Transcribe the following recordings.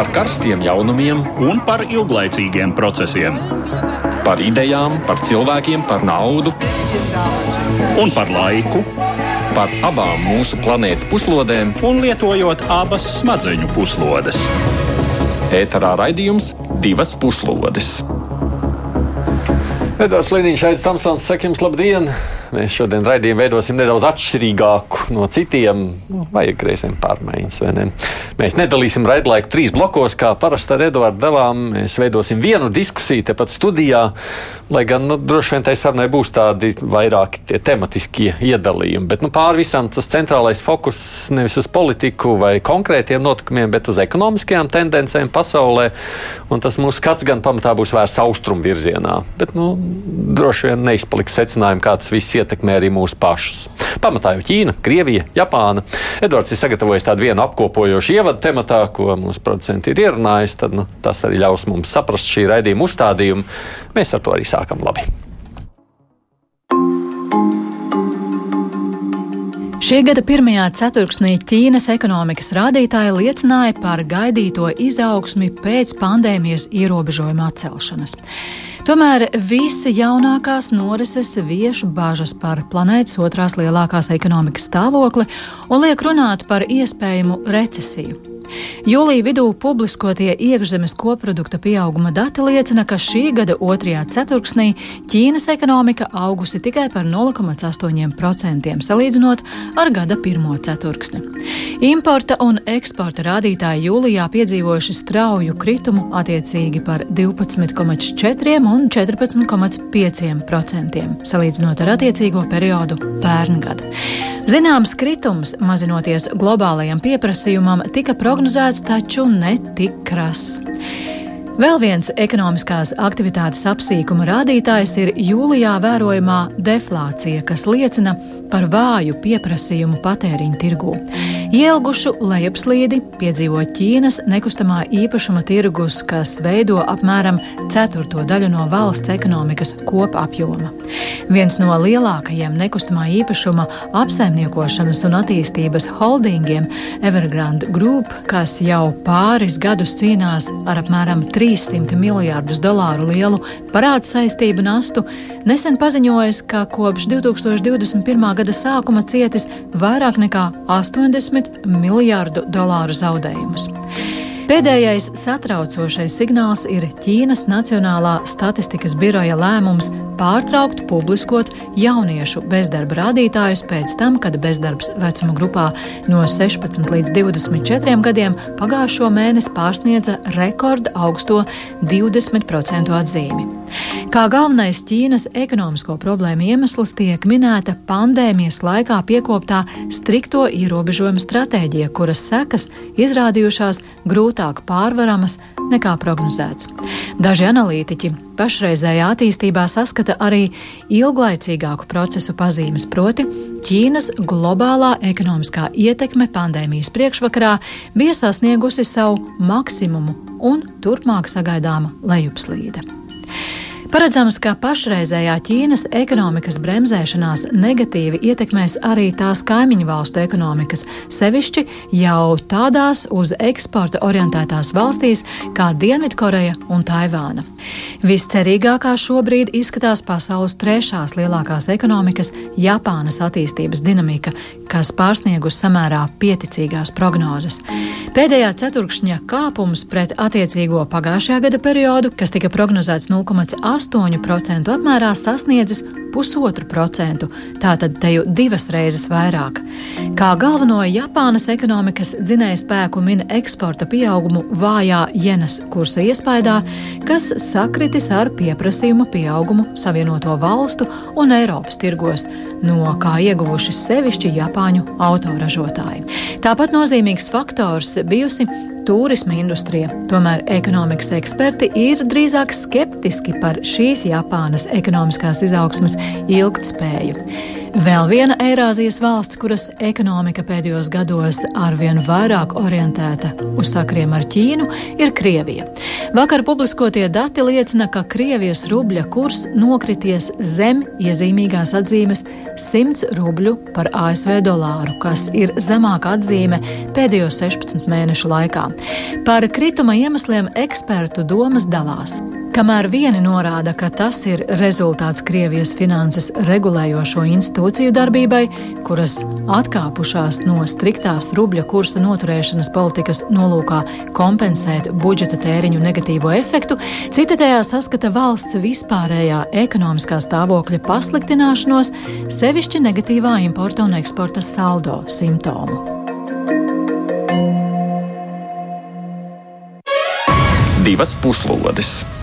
par karstiem jaunumiem un par ilglaicīgiem procesiem. Par idejām, par cilvēkiem, par naudu un par laiku. Par abām mūsu planētas puslodēm, un lietojot abas smadzeņu puslodes. ēterā raidījums divas puslodes. Edvards Liniņš, Aits Tamsons, saka jums labdien! Mēs šodien raidījumu veidosim nedaudz atšķirīgāku no citiem. Nu, vajag reizēm pārmaiņas, vai ne? Mēs nedalīsim raidlaiku trīs blokos, kā parasti ar Eduardu Delām. Mēs veidosim vienu diskusiju tepat studijā, lai gan nu, droši vien tai sarunai būs tādi vairāki tie tematiskie iedalījumi. Bet nu, pāri visam tas centrālais fokus nevis uz politiku vai konkrētiem notikumiem, bet uz ekonomiskajām tendencēm pasaulē. Un tas mūsu skats gan pamatā būs vērsts austrumu virzienā. Bet nu, droši vien neizpaliks secinājumi, kā tas viss ietekmē arī mūsu pašus. Pamatā jau Ķīna, Krievija, Japāna. Edvards ir sagatavojis tādu vienu apkopojošu ievadu tematā, ko mūsu producenti ir ierunājis. Tad, nu, tas arī ļaus mums saprast šī raidījuma uzstādījumu. Mēs ar to arī sākam labi. Šī gada pirmajā ceturksnī Ķīnas ekonomikas rādītāji liecināja par gaidīto izaugsmi pēc pandēmijas ierobežojuma atcelšanas. Tomēr visi jaunākās norises vieš bažas par planētas otrās lielākās ekonomikas stāvokli un liek runāt par iespējamu recesiju. Jūlija vidū publiskotie iekšzemes koprodukta pieauguma dati liecina, ka šī gada otrajā ceturksnī Ķīnas ekonomika augusi tikai par 0,8% salīdzinot ar gada pirmo ceturksni. Importa un eksporta rādītāji jūlijā piedzīvojuši strauju kritumu attiecīgi par 12,4 un 14,5% salīdzinot ar attiecīgo periodu pērngadu. Zināms kritums, mazinoties globālajam pieprasījumam, tika prognozēts, taču ne tik krass. Vēl viens ekonomiskās aktivitātes apsīkuma rādītājs ir jūlijā vērojamā deflācija, kas liecina par vāju pieprasījumu patēriņu tirgū. Ielgušu lejupslīdi piedzīvo Ķīnas nekustamā īpašuma tirgus, kas veido apmēram ceturto daļu no valsts ekonomikas kopapjoma. Viens no lielākajiem nekustamā īpašuma apsaimniekošanas un attīstības holdingiem, Evergrande Group, kas jau pāris gadus cīnās ar apmēram 300 miljārdus dolāru lielu parādu saistību nastu, nesen paziņojas, ka kopš 2021. gada sākuma cietis vairāk nekā 80 miljārdu dolāru zaudējumus. Pēdējais satraucošais signāls ir Ķīnas Nacionālā statistikas biroja lēmums pārtraukt publiskot jauniešu bezdarba rādītājus pēc tam, kad bezdarbs vecuma grupā no 16 līdz 24 gadiem pagājušo mēnesi pārsniedza rekorda augsto 20% atzīmi. Kā galvenais Ķīnas ekonomisko problēmu iemesls tiek minēta pandēmijas laikā piekoptā strikto ierobežojumu stratēģija, kuras sekas izrādījušās grūtāk pārvaramas nekā prognozēts. Daži analītiķi pašreizējā attīstībā saskata arī ilglaicīgāku procesu pazīmes, proti, Ķīnas globālā ekonomiskā ietekme pandēmijas priekšvakarā bija sasniegusi savu maksimumu un turpmāk sagaidāma lejupslīde. Paredzams, ka pašreizējā Ķīnas ekonomikas bremzēšanās negatīvi ietekmēs arī tās kaimiņu valstu ekonomikas, sevišķi jau tādās uz eksporta orientētās valstīs kā Dienvidkoreja un Taivāna. Viscerīgākā šobrīd izskatās pasaules trešās lielākās ekonomikas - Japānas attīstības dinamika, kas pārsniegus samērā pieticīgās prognozes. Pēdējā ceturkšņa kāpums pret attiecīgo pagājušajā gada periodu, kas tika prognozēts 0,8 8% apmērā sasniedzis pusotru procentu, tātad te jau divas reizes vairāk. Kā galveno Japānas ekonomikas dzinēja spēku min eksporta pieaugumu vājā jenas kursa iespējā, kas sakritis ar pieprasījuma pieaugumu Savienoto valstu un Eiropas tirgos, no kā ieguvuši sevišķi Japāņu autoražotāji. Tāpat nozīmīgs faktors bijusi turisma industrija. Tomēr ekonomikas eksperti ir drīzāk skeptiski par šīs Japānas ekonomiskās izaugsmas ilgtspēju. Vēl viena Eirāzijas valsts, kuras ekonomika pēdējos gados arvien vairāk orientēta uz sakriem ar Ķīnu, ir Krievija. Vakar publiskotie dati liecina, ka Krievijas rubļa kurs nokrities zem iezīmīgās atzīmes 100 rubļu par ASV dolāru, kas ir zemāka atzīme pēdējo 16 mēnešu laikā. Par krituma iemesliem ekspertu domas dalās. Kamēr vieni norāda, ka tas ir rezultāts Krievijas finanses regulējošo institūciju darbībai, kuras atkāpušās no striktās rubļa kursa noturēšanas politikas nolūkā kompensēt budžeta tēriņu negatīvo efektu, citi tajā saskata valsts vispārējā ekonomiskā stāvokļa pasliktināšanos, sevišķi negatīvā importa un eksporta saldo simptomu. Divas puslodes!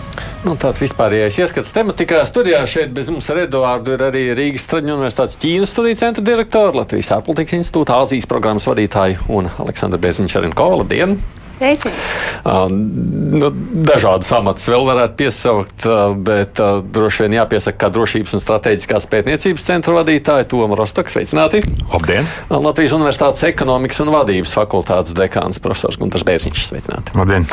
Nu, tāds vispārējais ieskats tematikā. Studijā šeit bez mums ar Eduārdu ir arī Rīgas Traģiņu universitātes Ķīnas studiju centra direktora, Latvijas ārpolitikas institūta Āzijas programmas vadītāja un Aleksandra Bērziņš Arinko. Labdien! Sveiki! Uh, nu, dažādas amatus vēl varētu piesaukt, bet droši vien jāpiesaka, kā drošības un strateģiskās pētniecības centra vadītāja Toma Rostoka. Sveicināti! Labdien! Latvijas Universitātes ekonomikas un vadības fakultātes dekāns profesors Gunārs Bērziņš. Sveicināti! Labdien!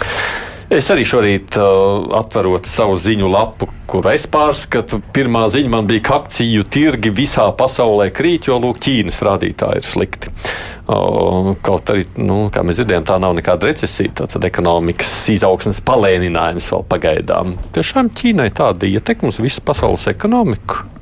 Es arī šorīt uh, atverot savu ziņu lapu, kur es pārskatu. Pirmā ziņa man bija, ka akciju tirgi visā pasaulē krīt, jo lūk, Ķīnas rādītāji ir slikti. Uh, kaut arī, nu, kā mēs dzirdējām, tā nav nekāda recesija, tad ekonomikas izaugsmes palēninājums vēl pagaidām. Tiešām Ķīnai tāda ietekme uz visu pasaules ekonomiku.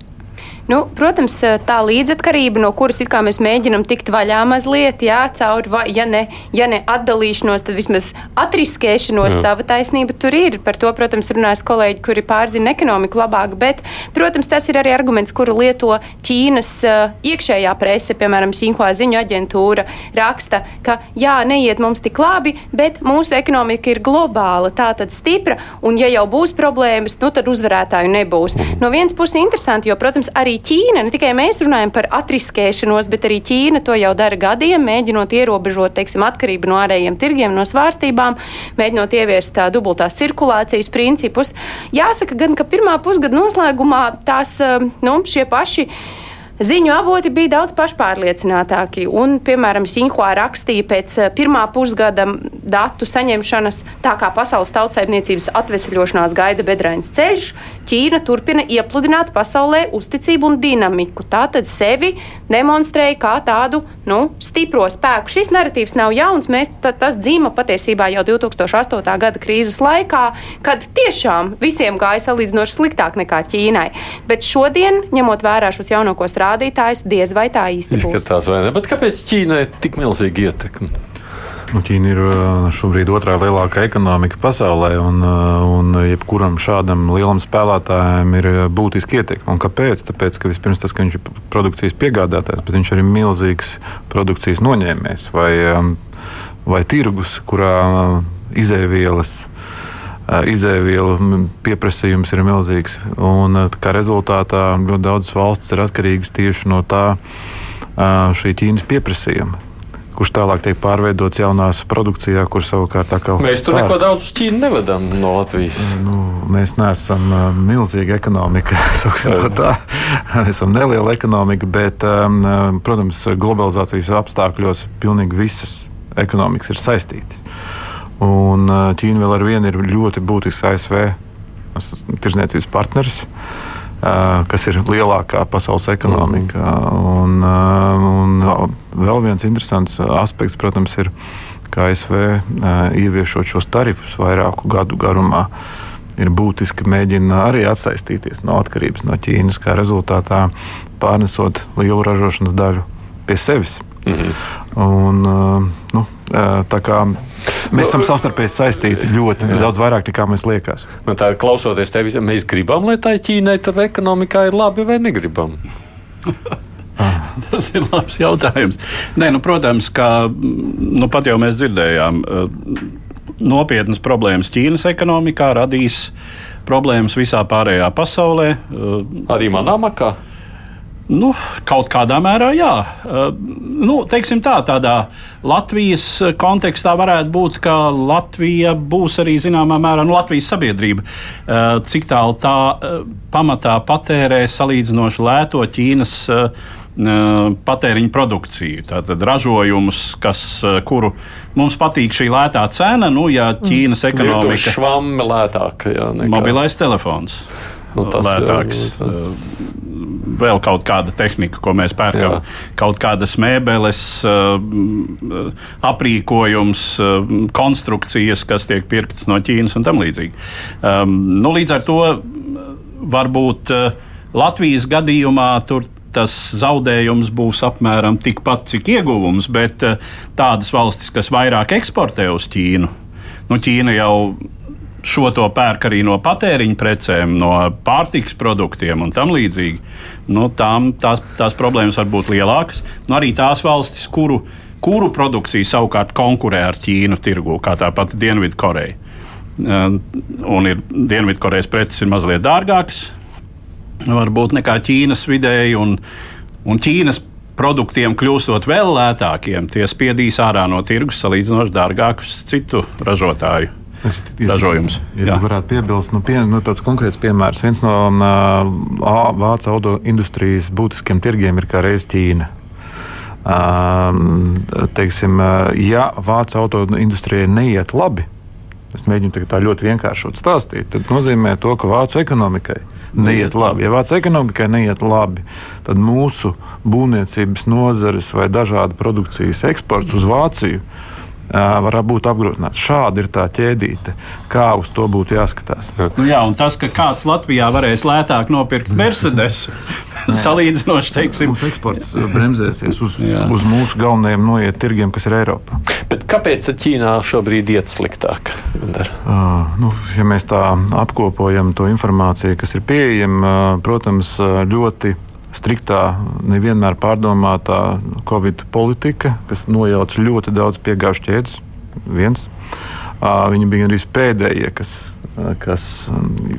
Nu, protams, tā līdzatkarība, no kuras mēs mēģinām tikt vaļā mazliet, jā, caur, ja ne, ja ne atdalīšanos, tad vismaz atriskēšanos, jā. sava taisnība tur ir. Par to, protams, runās kolēģi, kuri pārzina ekonomiku labāk, bet, protams, tas ir arī arguments, kuru lieto Ķīnas uh, iekšējā prese, piemēram, Sinhua ziņu aģentūra raksta, ka jā, neiet mums tik labi, bet mūsu ekonomika ir globāla, tā tad stipra, un ja jau būs problēmas, nu tad uzvarētāju nebūs. Mhm. No vienas puses interesanti, jo, protams, arī arī Ķīna, ne tikai mēs runājam par atriskēšanos, bet arī Ķīna to jau dara gadiem, mēģinot ierobežot teiksim, atkarību no ārējiem tirgiem, no svārstībām, mēģinot ieviest tā dubultās cirkulācijas principus. Jāsaka gan, ka pirmā pusgada noslēgumā tās nu, šie paši Ziņu avoti bija daudz pašpārliecinātāki. Un, piemēram, Sinhua rakstīja pēc eh, pirmā pusgada datu saņemšanas, tā kā pasaules tautsājumniecības atvesļošanās gaida bedrains ceļš, Ķīna turpina iepludināt pasaulē uzticību un dinamiku. Tā tad sevi demonstrēja kā tādu nu, stipro spēku. Šis narratīvs nav jauns. Mēs, tas dzīvo patiesībā jau 2008. gada krīzes laikā, kad tiešām visiem gāja salīdzinoši sliktāk nekā Ķīnai. Bet šodien, ņemot vērā šos jaunākos rādītājus, diez vai tā īsti būs. Izskatās, vai ne? Bet kāpēc Ķīnai ir tik milzīga ietekme? Nu, Ķīna ir šobrīd otrā lielākā ekonomika pasaulē, un, un jebkuram šādam lielam spēlētājam ir būtiski ietekme. Kāpēc? Tāpēc, ka vispirms tas, ka viņš ir produkcijas piegādātājs, bet viņš arī ir milzīgs produkcijas noņēmējs vai, vai tirgus, kurā izēvielas izēvielu pieprasījums ir milzīgs. Un, kā rezultātā ļoti daudzas valstis ir atkarīgas tieši no tā šī Ķīnas pieprasījuma. Kurš tālāk tiek pārveidots jaunās produkcijā, kur savukārt tā kā. Mēs tur neko daudz uz Ķīnu nevedam no Latvijas. Nu, mēs neesam uh, milzīga ekonomika, tā. Mēs esam neliela ekonomika, bet, protams, globalizācijas apstākļos pilnīgi visas ekonomikas ir saistītas. Un Ķīna vēl ar vienu ir ļoti būtisks ASV tirzniecības partneris. Kas ir lielākā pasaules ekonomika. Un, un vēl viens interesants aspekts, protams, ir, ka ASV ieviešot šos tarifus vairāku gadu garumā, ir būtiski mēģina arī atsaistīties no atkarības no Ķīnas, kā rezultātā pārnesot lielu ražošanas daļu pie sevis. Mm -hmm. un, nu, tā kā Mēs esam savstarpēji saistīti ļoti jā. daudz vairāk nekā mēs liekas. Man tā ir klausoties tevi, mēs gribam, lai tā Ķīnai tur ekonomikā ir labi vai negribam. Tas ir labs jautājums. Nē, nu, protams, ka nu, pat jau mēs dzirdējām, nopietnas problēmas Ķīnas ekonomikā radīs problēmas visā pārējā pasaulē. Arī manā makā. Nu, kaut kādā mērā, jā. Uh, nu, teiksim tā, tādā Latvijas kontekstā varētu būt, ka Latvija būs arī zināmā mērā nu, Latvijas sabiedrība. Uh, cik tālu tā uh, pamatā patērē salīdzinoši lēto Ķīnas patēriņa produkciju, tātad ražojumus, kas, kuru mums patīk šī lētā cena. Nu, ja Ķīnas ekonomika ir švami lētāk, jā, nekā... mobilais telefons. Nu, tas lētāks. Nu, tas vēl kaut kāda tehnika, ko mēs pērkam, Jā. kaut kādas mēbeles, aprīkojums, konstrukcijas, kas tiek pirktas no Ķīnas un tam līdzīgi. Nu, līdz ar to varbūt Latvijas gadījumā tur tas zaudējums būs apmēram tikpat, cik ieguvums, bet tādas valstis, kas vairāk eksportē uz Ķīnu, nu, Ķīna jau šo to pērk arī no patēriņa precēm, no pārtiks produktiem un tam līdzīgi, nu, tām, tās, tās problēmas var būt lielākas. Nu, arī tās valstis, kuru, kuru produkcija savukārt konkurē ar Ķīnu tirgu, kā tāpat Dienvidkoreja. Un ir Dienvidkorejas preces ir mazliet dārgākas, varbūt nekā Ķīnas vidēji. Un, un Ķīnas produktiem kļūstot vēl lētākiem, tie spiedīs ārā no tirgus salīdzinoši dārgākus citu ražotāju ražojums. Ja, ja varētu piebilst, nu, pie, nu, tāds konkrēts piemērs. Viens no uh, vācu auto industrijas būtiskiem tirgiem ir kā reiz Ķīna. Um, teiksim, ja vācu auto industrijai neiet labi, es mēģinu tā ļoti vienkāršot stāstīt, tad nozīmē to, ka vācu ekonomikai neiet labi. Ja vācu ekonomikai neiet labi, tad mūsu būvniecības nozares vai dažādu produkcijas eksports uz Vāciju var būt apgrūtināts. Šāda ir tā ķēdīte, kā uz to būtu jāskatās. Nu jā, un tas, ka kāds Latvijā varēs lētāk nopirkt Mercedes, salīdzinoši, teiksim, mums eksports bremzēsies uz, jā. uz mūsu galvenajiem noiet tirgiem, kas ir Eiropā. Bet kāpēc tad Ķīnā šobrīd iet sliktāk? Uh, nu, ja mēs tā apkopojam to informāciju, kas ir pieejama, protams, ļoti striktā, nevienmēr pārdomātā Covid politika, kas nojauca ļoti daudz piegājušu ķēdes. Viens. Viņi bija arī pēdējie, kas, kas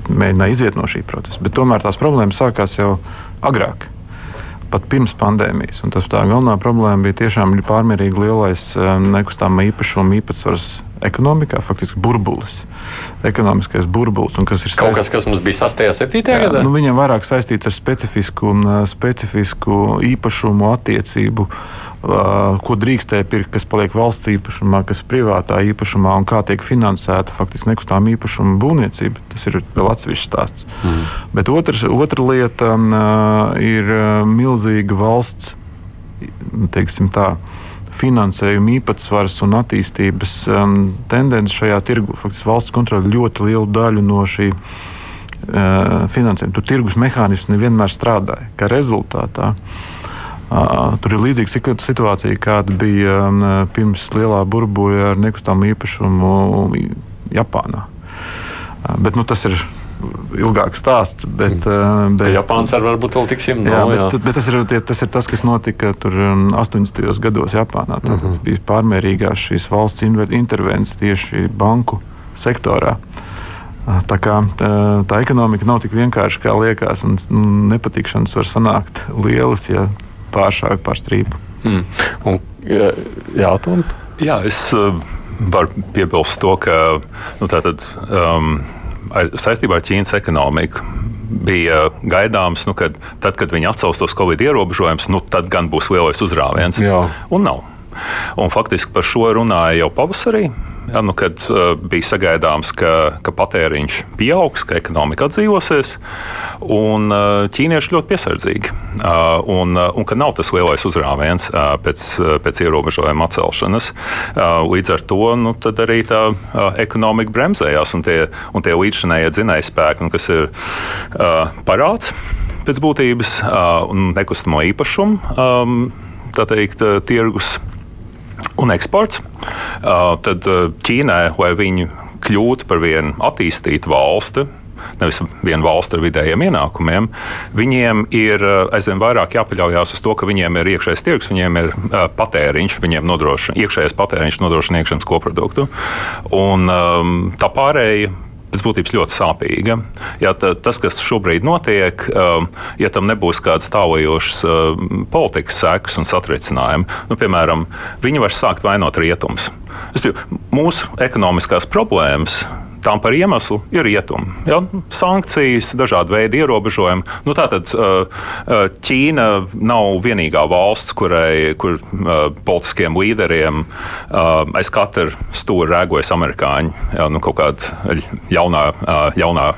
mēģināja iziet no šī procesa. Bet tomēr tās problēmas sākās jau agrāk pat pirms pandēmijas. Un tas tā galvenā problēma bija tiešām pārmērīgi lielais nekustamā īpašuma īpatsvars ekonomikā, faktiski burbulis ekonomiskais burbulis. Kas ir kaut kas, kas mums bija 6. un 7. gadā? Nu, viņam vairāk saistīts ar specifisku, specifisku īpašumu attiecību. Ko drīkstēja pirkt, kas paliek valsts īpašumā, kas ir privātā īpašumā un kā tiek finansēta faktiski nekustamā īpašuma būvniecība. Tas ir vēl atsevišķs stāsts. Mm. Bet otrs, otra lieta ir milzīga valsts, teiksim tā, finansējuma īpatsvars un attīstības um, tendence šajā tirgu. Faktiski valsts kontrolē ļoti lielu daļu no šī uh, finansējuma. Tur tirgus mehānismi nevienmēr strādāja. Kā rezultātā uh, tur ir līdzīga situācija, kāda bija um, pirms lielā burbuļa ar nekustamo īpašumu Japānā. Uh, bet nu, tas ir ilgāks stāsts. Bet, mm. bet, Japāns ar varbūt vēl tiksim no, jā, bet, jā. bet tas, ir, tas ir tas, kas notika tur 80. Um, gados Japānā. Tad mm -hmm. bija pārmērīgās šīs valsts intervences tieši banku sektorā. Tā, kā, tā, tā ekonomika nav tik vienkārša, kā liekas, un nepatikšanas var sanākt lielas, ja pāršāvi pār strīpu. Mm. Un, jā, Tom? jā, es uh, varu piebilst to, ka nu, tātad, um, ar, saistībā ar Ķīnas ekonomiku bija gaidāms, nu, kad, tad, kad viņi atcels tos Covid ierobežojumus, nu, tad gan būs lielais uzrāviens. Jā. Un nav. Un faktiski par šo runāja jau pavasarī. Ja, nu, kad uh, bija sagaidāms, ka, ka patēriņš pieaugs, ka ekonomika atdzīvosies, un uh, ķīnieši ļoti piesardzīgi. Uh, un, uh, un ka nav tas lielais uzrāviens uh, pēc, uh, pēc ierobežojuma atcelšanas. Uh, līdz ar to nu, arī tā uh, ekonomika bremzējās, un tie, un tie līdzšanējie dzinējspēki, nu, kas ir uh, parāds pēc būtības uh, un nekustamo īpašumu. Um, tā teikt, tirgus un eksports, tad Ķīnai, lai viņi kļūtu par vienu attīstītu valsti, nevis viena valsts ar vidējiem ienākumiem, viņiem ir aizvien vairāk jāpaļaujas uz to, ka viņiem ir iekšējais tirgus, viņiem ir patēriņš, viņiem nodrošina iekšējais patēriņš, nodrošina iekšzemes koproduktu. Un tā pārējai pēc būtības ļoti sāpīga. Ja tas, kas šobrīd notiek, um, ja tam nebūs kādas tālajošas um, politikas sekas un satricinājumi, nu, piemēram, viņi var sākt vainot rietumus. Mūsu ekonomiskās problēmas tam par iemeslu ir rietumi. Ja? Sankcijas, dažādi veidi ierobežojumi. Nu, tātad Ķīna nav vienīgā valsts, kurai kur, politiskiem līderiem aiz katra stūra rēgojas amerikāņi. Ja? Nu, kaut kāda jaunā, jaunā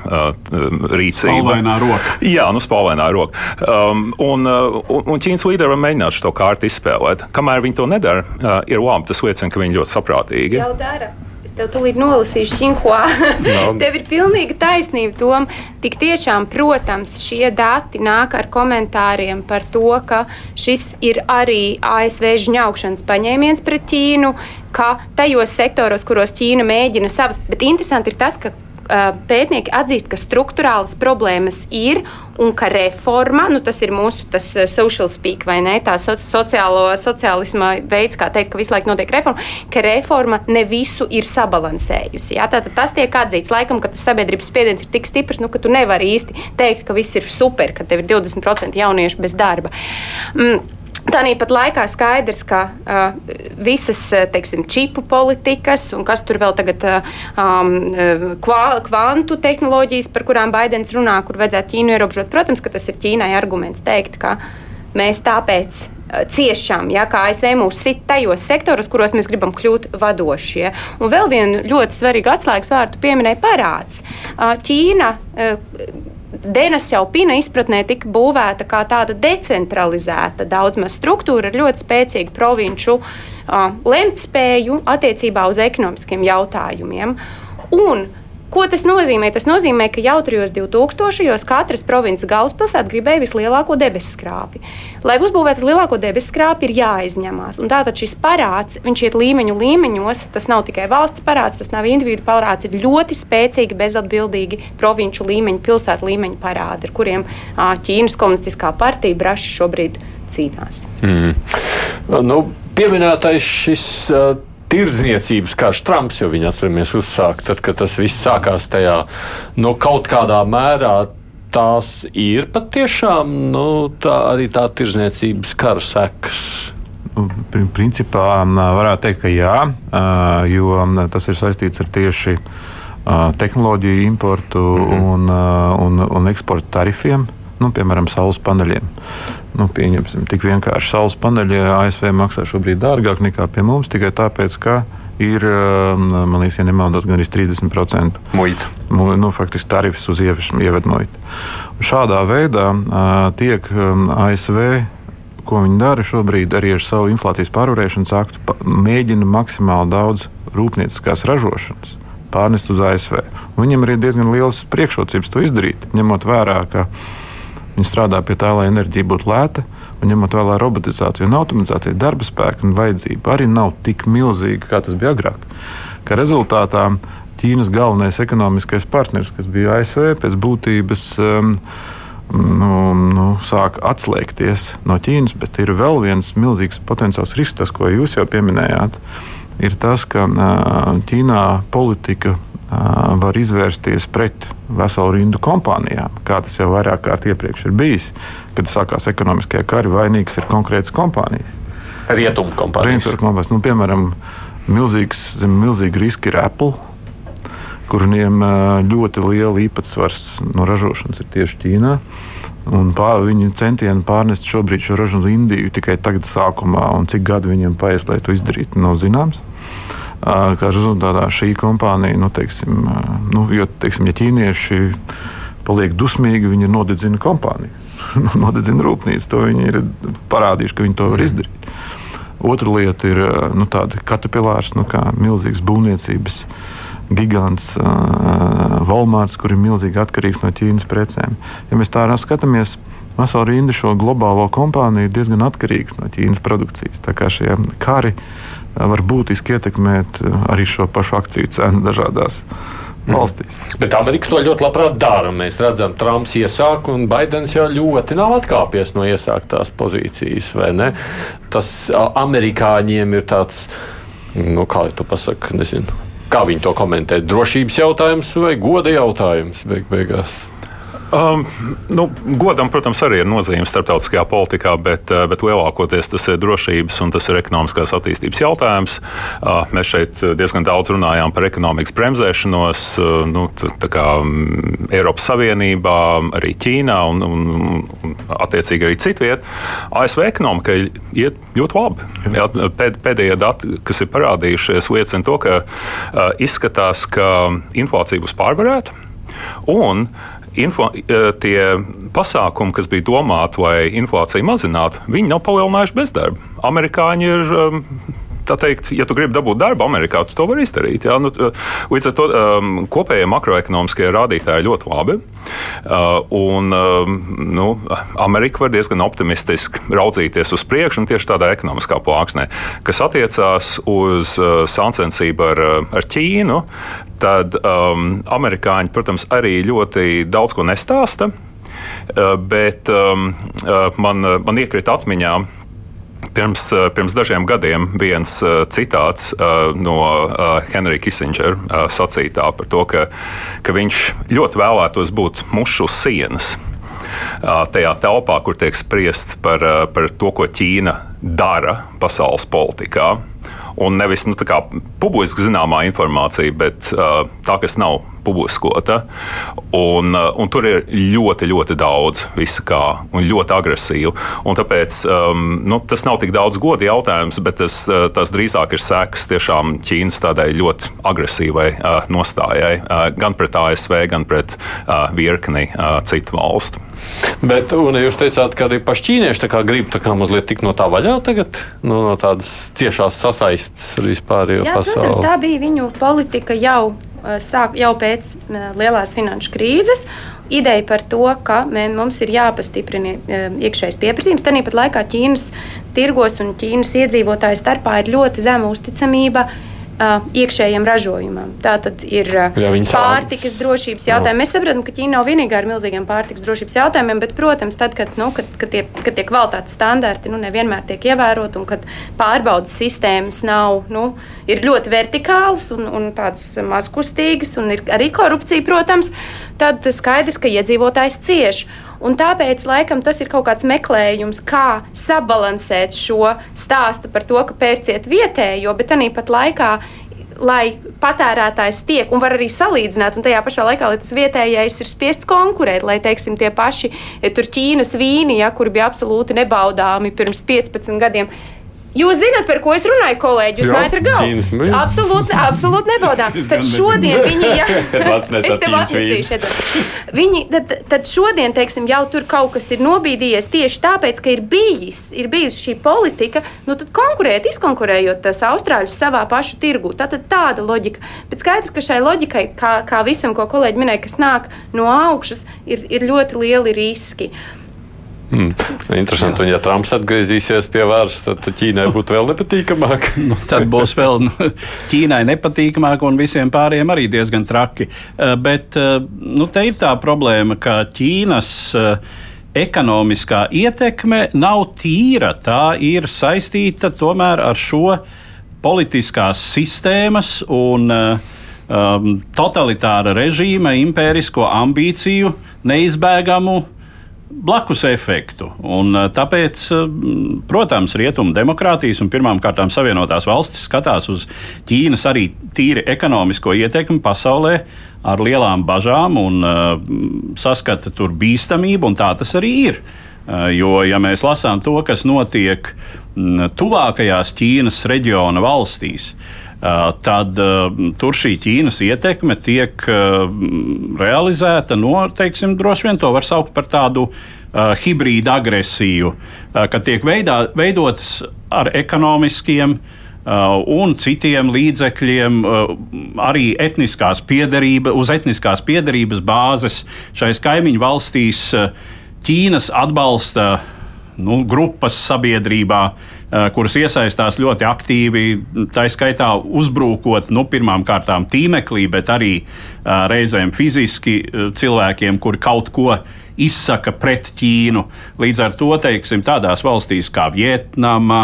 rīcība. Spalvainā roka. Jā, nu, spalvainā roka. Um, un, un, un Ķīnas līderi var mēģināt šo kārtu izspēlēt. Kamēr viņi to nedara, uh, ir labi. Tas liecina, ka viņi ļoti saprātīgi. Jau dara tev tūlīt nolasīšu Xinhua. tev ir pilnīga taisnība, Tom. Tik tiešām, protams, šie dati nāk ar komentāriem par to, ka šis ir arī ASV žņaukšanas paņēmiens pret Ķīnu, ka tajos sektoros, kuros Ķīna mēģina savas, bet interesanti ir tas, ka pētnieki atzīst, ka struktūrālas problēmas ir un ka reforma, nu, tas ir mūsu tas social speak vai ne, tā sociālo, sociālisma veids, kā teikt, ka visu laiku notiek reforma, ka reforma ne visu ir sabalansējusi. Jā? Tātad tas tiek atzīts laikam, ka tas sabiedrības spiediens ir tik stiprs, nu, ka tu nevari īsti teikt, ka viss ir super, ka tev ir 20% jauniešu bez darba. Mm. Tāpat laikā skaidrs, ka uh, visas teiksim, čipu politikas un kas tur vēl tagad um, kva, kvantu tehnoloģijas, par kurām Baidens runā, kur vajadzētu Ķīnu ierobežot, protams, ka tas ir Ķīnai arguments teikt, ka mēs tāpēc ciešām, ja, kā ASV mūs sit tajos sektoros, kuros mēs gribam kļūt vadošie. Un vēl vienu ļoti svarīgu atslēgas vārdu pieminēja parāds. Ķīna Dēnas jau pina izpratnē tika būvēta kā tāda decentralizēta daudzmaz struktūra ar ļoti spēcīgu provinču uh, lemtspēju attiecībā uz ekonomiskiem jautājumiem. Un Ko tas nozīmē? Tas nozīmē, ka jau trijos 2000-os katras provinces galvaspilsēta gribēja vislielāko debesu skrāpi. Lai uzbūvētu lielāko debesu skrāpi, ir jāizņemās. Un tātad šis parāds, viņš iet līmeņu līmeņos, tas nav tikai valsts parāds, tas nav individu parāds, ir ļoti spēcīgi, bezatbildīgi provinču līmeņu, pilsētu līmeņu parādi, ar kuriem Ķīnas komunistiskā partija braši šobrīd cīnās. Mm. Nu, pieminētais šis. Uh, tirdzniecības karš Trumps, jo viņi atceramies uzsākt, tad, kad tas viss sākās tajā no kaut kādā mērā. Tās ir patiešām nu, tā, arī tā tirdzniecības kara sekas. Nu, principā varētu teikt, ka jā, jo tas ir saistīts ar tieši tehnoloģiju importu mm -hmm. un, un, un eksporta tarifiem, nu, piemēram, saules paneļiem nu, pieņemsim, tik vienkārši saules paneļi ASV maksā šobrīd dārgāk nekā pie mums tikai tāpēc, ka ir, um, man liekas, ja nemaldos, gan 30% muita. Nu, faktiski tarifs uz ievedu muitu. Šādā veidā uh, tiek um, ASV ko viņi dara šobrīd arī ar savu inflācijas pārvarēšanas aktu, mēģina maksimāli daudz rūpnieciskās ražošanas pārnest uz ASV. Un viņiem ir diezgan liels priekšrocības to izdarīt, ņemot vērā, ka Viņi strādā pie tā, lai enerģija būtu lēta. Un ņemot vērā robotizāciju un automatizāciju, darba spēka un vajadzība arī nav tik milzīga, kā tas bija agrāk. Kā rezultātā Ķīnas galvenais ekonomiskais partneris, kas bija ASV, pēc būtības um, nu, nu, sāk atslēgties no Ķīnas, bet ir vēl viens milzīgs potenciāls risks, tas, ko jūs jau pieminējāt. Ir tas, ka uh, Ķīnā politika var izvērsties pret veselu rindu kompānijām, kā tas jau vairāk kārt iepriekš ir bijis, kad sākās ekonomiskie kari, vainīgas ir konkrētas kompānijas. Rietumu kompānijas. Rietumu kompānijas. Nu, piemēram, milzīgs, zem milzīgi riski ir Apple, kuriem ļoti liela īpatsvars no ražošanas ir tieši Ķīnā. Un pār, viņi centieni pārnest šobrīd šo ražu uz Indiju tikai tagad, sākumā, un cik gadi viņiem paies, lai to izdarītu, nav zināms. Kā rezultātā šī kompānija, nu, teiksim, nu, jo, teiksim, ja ķīnieši paliek dusmīgi, viņi nodedzina kompāniju, nodedzina rūpnīcu. To viņi ir parādījuši, ka viņi to var mhm. izdarīt. Otra lieta ir nu, tāda katapilārs, nu, kā milzīgs būvniecības gigants, uh, Walmarts, kur ir milzīgi atkarīgs no Ķīnas precēm. Ja mēs tā skatāmies, vesela rinda šo globālo kompāniju ir diezgan atkarīgs no Ķīnas produkcijas. Tā kā šie kari var būtiski ietekmēt eh, arī šo pašu akciju cenu dažādās mhm. valstīs. Bet Amerika to ļoti labprāt dara. Mēs redzam, Trumps iesāk, un Baidens jau ļoti nav atkāpies no iesāktās pozīcijas. Tas amerikāņiem ir tāds, nu, kā jau tu pasaki, nezinu. Kā viņi to komentē? Drošības jautājums vai goda jautājums beig beigās? Um, nu, godam, protams, arī ir nozīme starptautiskajā politikā, bet, uh, bet lielākoties tas ir drošības un tas ir ekonomiskās attīstības jautājums. Uh, mēs šeit diezgan daudz runājām par ekonomikas bremzēšanos, uh, nu, kā um, Eiropas Savienībā, arī Ķīnā un, un, un attiecīgi arī citviet. ASV ekonomika iet ļoti labi. Jā, pēd, pēdējie dati, kas ir parādījušies, liecina to, ka uh, izskatās, ka inflācija būs pārvarēta. Un info, eh, tie pasākumi, kas bija domāti, lai inflāciju mazinātu, viņi nav palielinājuši bezdarbu. Amerikāņi ir. Um, tā teikt, ja tu gribi dabūt darbu Amerikā, tu to vari izdarīt. Jā, nu, līdz ar to um, kopējie makroekonomiskie rādītāji ļoti labi. Uh, un um, nu, Amerika var diezgan optimistiski raudzīties uz priekšu, un tieši tādā ekonomiskā plāksnē, kas attiecās uz uh, sāncensību ar, uh, ar Ķīnu, tad um, amerikāņi, protams, arī ļoti daudz ko nestāsta. Uh, bet um, uh, man, uh, man iekrita atmiņā Pirms, uh, pirms dažiem gadiem viens uh, citāts uh, no Henrija Kissingera sacītā par to, ka, ka viņš ļoti vēlētos būt mušs uz sienas. Tajā telpā, kur tiek spriests par, par to, ko Ķīna dara pasaules politikā un nevis nu, publiski zināmā informācija, bet tā, kas nav publiskota. Un, uh, un tur ir ļoti, ļoti daudz visa kā, un ļoti agresīva. Un tāpēc um, nu, tas nav tik daudz godu jautājums, bet tas, uh, tas drīzāk ir sekas tiešām Ķīnas tādai ļoti agresīvai uh, nostājai uh, gan pret ASV, gan pret uh, virkni uh, citu valstu. Bet, un jūs teicāt, ka arī paši ķīnieši grib tā kā mazliet tikt no tā vaļā tagad, no, no tādas ciešās sasaistes ar vispārējo pasauli. Protams, tā bija viņu politika jau, sāk, jau pēc eh, lielās finanšu krīzes. Ideja par to, ka mē, mums ir jāpastiprina eh, iekšējais pieprasījums. Tāpat laikā Ķīnas tirgos un Ķīnas iedzīvotāju starpā ir ļoti zema uzticamība uh, iekšējiem ražojumam. Tā tad ir uh, pārtikas drošības jautājumi. Mēs saprotam, ka Ķīna nav vienīgā ar milzīgiem pārtikas drošības jautājumiem, bet, protams, tad, kad, nu, kad, kad, tie, kad tie kvalitātes standarti nu, nevienmēr tiek ievēroti un kad pārbaudas sistēmas nav, nu, ir ļoti vertikālas un, un tādas mazkustīgas, un ir arī korupcija, protams, tad skaidrs, ka iedzīvotājs cieši. Un tāpēc laikam, tas ir kaut kāds meklējums, kā sabalansēt šo stāstu par to, ka pērciet vietējo, bet arī pat laikā lai patērētājs tiek un var arī salīdzināt, un tajā pašā laikā, lai tas vietējais ir spiests konkurēt, lai, teiksim, tie paši tur Ķīnas vīni, ja, kuri bija absolūti nebaudāmi pirms 15 gadiem Jūs zināt, par ko es runāju, kolēģi? Jūs mājat ar galvu. Absolūti, absolūti nebaudām. Tad šodien viņi, ja, es tev atnesīšu, viņi, tad, tad šodien, teiksim, jau tur kaut kas ir nobīdījies tieši tāpēc, ka ir bijis, ir bijis šī politika, nu tad konkurēt, izkonkurējot tās austrāļus savā pašu tirgu. Tātad tāda loģika. Bet skaidrs, ka šai loģikai, kā, kā visam, ko kolēģi minēja, kas nāk no augšas, ir, ir ļoti lieli riski. Hmm. Interesanti, un ja Trumps atgriezīsies pie varas, tad Ķīnai būtu vēl nepatīkamāk. nu, tad būs vēl nu, Ķīnai nepatīkamāk, un visiem pārējiem arī diezgan traki. Uh, bet uh, nu, te ir tā problēma, ka Ķīnas uh, ekonomiskā ietekme nav tīra. Tā ir saistīta tomēr ar šo politiskās sistēmas un um, totalitāra režīma impērisko ambīciju neizbēgamu blakus efektu. Un, eh, tāpēc, eh, protams, rietumu demokrātijas un pirmkārt Savienotās valstis skatās uz Ķīnas arī tīri ekonomisko ietekmi pasaulē ar lielām bažām un uh, saskata tur bīstamību, un tā tas arī ir. Uh, jo, ja mēs lasām to, kas notiek mm, tuvākajās Ķīnas reģiona valstīs, Uh, tad uh, tur šī Ķīnas ietekme tiek uh, realizēta no, teiksim, droši vien to var saukt par tādu uh, hibrīdu agresiju, uh, kad tiek veidā, veidotas ar ekonomiskiem uh, un citiem līdzekļiem, uh, arī etniskās piedarība, uz etniskās piedarības bāzes. Šais kaimiņu valstīs uh, Ķīnas atbalsta nu, grupas sabiedrībā, Eh, kuras iesaistās ļoti aktīvi, tā skaitā uzbrukot nu, pirmām kārtām tīmeklī, bet arī uh, reizēm fiziski uh, cilvēkiem, kuri kaut ko izsaka pret Ķīnu. Līdz ar to, teiksim, tādās valstīs kā Vietnama,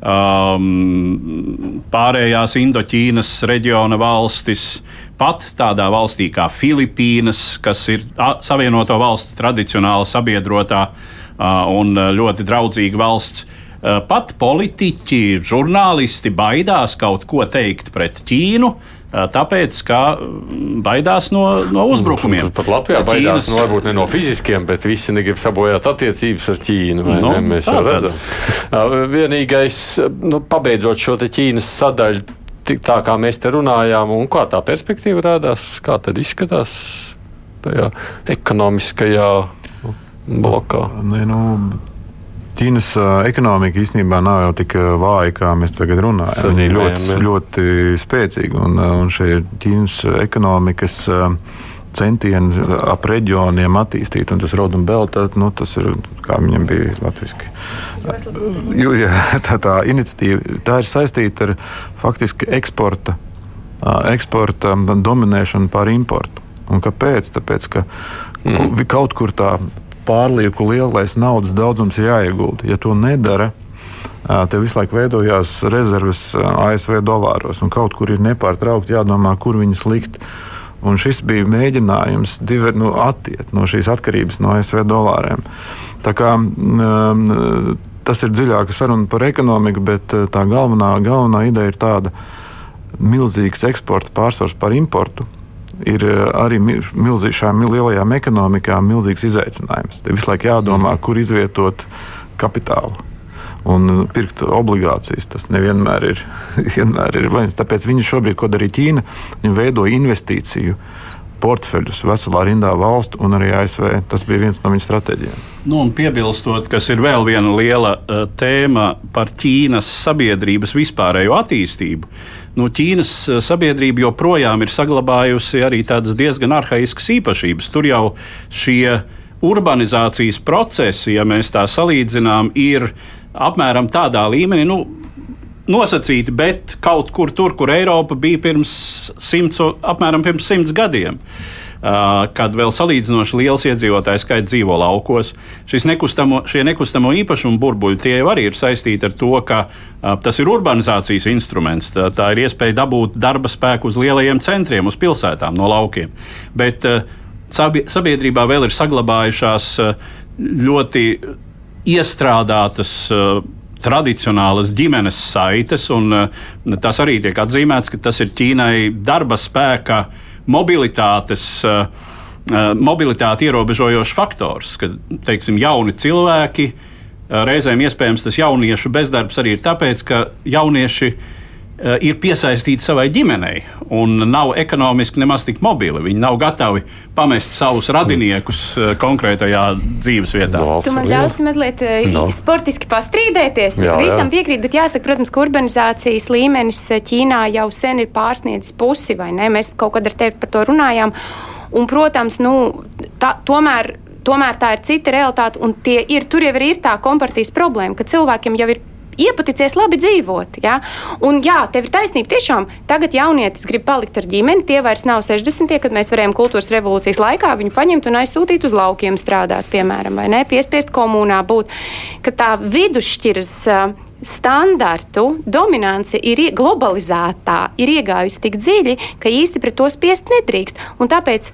um, pārējās Indoķīnas reģiona valstis, pat tādā valstī kā Filipīnas, kas ir Savienoto valstu tradicionāla sabiedrotā uh, un ļoti draudzīga valsts. Uh, pat politiķi, žurnālisti baidās kaut ko teikt pret Ķīnu, uh, Tāpēc, ka baidās no, no uzbrukumiem. Pat Latvijā Ķīnas... baidās no, varbūt ne no fiziskiem, bet visi negrib sabojāt attiecības ar Ķīnu. Nu, ne? Mēs jau redzam. Vienīgais, nu, pabeidzot šo Ķīnas sadaļu, tā kā mēs te runājām, un kā tā perspektīva rādās, kā tad izskatās tajā ekonomiskajā blokā. Ne, nu, Ķīnas ekonomika īstenībā nav jau tik vāja, kā mēs tagad runājam. Viņa ir ļoti, ļoti spēcīga un, un šie Ķīnas ekonomikas centieni ap reģioniem attīstīt, un tas Rodu un Belta, nu, tas ir, kā viņam bija latviski. Jā, tā, tā iniciatīva, tā ir saistīta ar faktiski eksporta, eksporta dominēšanu pār importu. Un kāpēc? Tāpēc, ka mm. kaut kur tā pārlieku lielais naudas daudzums ir jāiegulda. Ja to nedara, tev visu laiku veidojās rezerves ASV dolāros, un kaut kur ir nepārtraukti jādomā, kur viņas likt. Un šis bija mēģinājums diver, nu, attiekt no šīs atkarības no ASV dolāriem. Tā kā, um, tas ir dziļāka saruna par ekonomiku, bet tā galvenā, galvenā ideja ir tāda milzīgs eksporta pārsvars par importu ir eh, arī milzī, šām lielajām ekonomikām milzīgs izaicinājums. Te visu laiku jādomā, mm. kur izvietot kapitālu. Un pirkt obligācijas tas nevienmēr ir, vienmēr ir vainīgs. Tāpēc viņi šobrīd, ko darīja Ķīna, viņi veido investīciju portfeļus veselā rindā valstu un arī ASV. Tas bija viens no viņu stratēģiem. Nu, piebilstot, kas ir vēl viena liela uh, tēma par Ķīnas sabiedrības vispārējo attīstību. Nu, Ķīnas sabiedrība joprojām ir saglabājusi arī tādas diezgan arhaiskas īpašības. Tur jau šie urbanizācijas procesi, ja mēs tā salīdzinām, ir apmēram tādā līmenī. Nu, nosacīti, bet kaut kur tur, kur Eiropa bija pirms simts, apmēram pirms simts gadiem. Uh, kad vēl salīdzinoši liels iedzīvotāju skaits dzīvo laukos. Nekustamo, šie nekustamo īpašumu burbuļi tie arī ir saistīti ar to, ka tas ir urbanizācijas instruments. Tā, tā ir iespēja dabūt darba spēku uz lielajiem centriem, uz pilsētām no laukiem. Bet sabiedrībā vēl ir saglabājušās ļoti iestrādātas tradicionālas ģimenes saites, un tas arī tiek atzīmēts, ka tas ir Ķīnai darba spēka. Uh, uh, mobilitāti ierobežojošs faktors, ka teiksim, jauni cilvēki, reizēm iespējams tas jauniešu bezdarbs arī ir tāpēc, ka jaunieši uh, Eh, ir piesaistīti savai ģimenei un nav ekonomiski nemaz tik mobili. Viņi nav gatavi pamest savus radiniekus eh, konkrētajā dzīves vietā. No, tu man ļausi mazliet eh, no. sportiski pastrīdēties. Jā, Visam jā. piekrīt, bet jāsaka, protams, ka urbanizācijas līmenis Ķīnā jau sen ir pārsniedzis pusi, vai ne? Mēs kaut kad ar tevi par to runājām. Un, protams, nu, tā, tomēr tomēr tā ir cita realitāte, un ir, tur jau ir tā kompartijas problēma, ka cilvēkiem jau ir iepaticies labi dzīvot. Ja? Un jā, tev ir taisnība. Tiešām tagad jaunietis grib palikt ar ģimeni. Tie vairs nav 60. kad mēs varējām kultūras revolūcijas laikā viņu paņemt un aizsūtīt uz laukiem strādāt, piemēram, vai ne? Piespiest komunā būt. Ka tā vidusšķiras standartu dominance ir globalizētā, ir iegājusi tik dziļi, ka īsti pret to spiest nedrīkst. Un tāpēc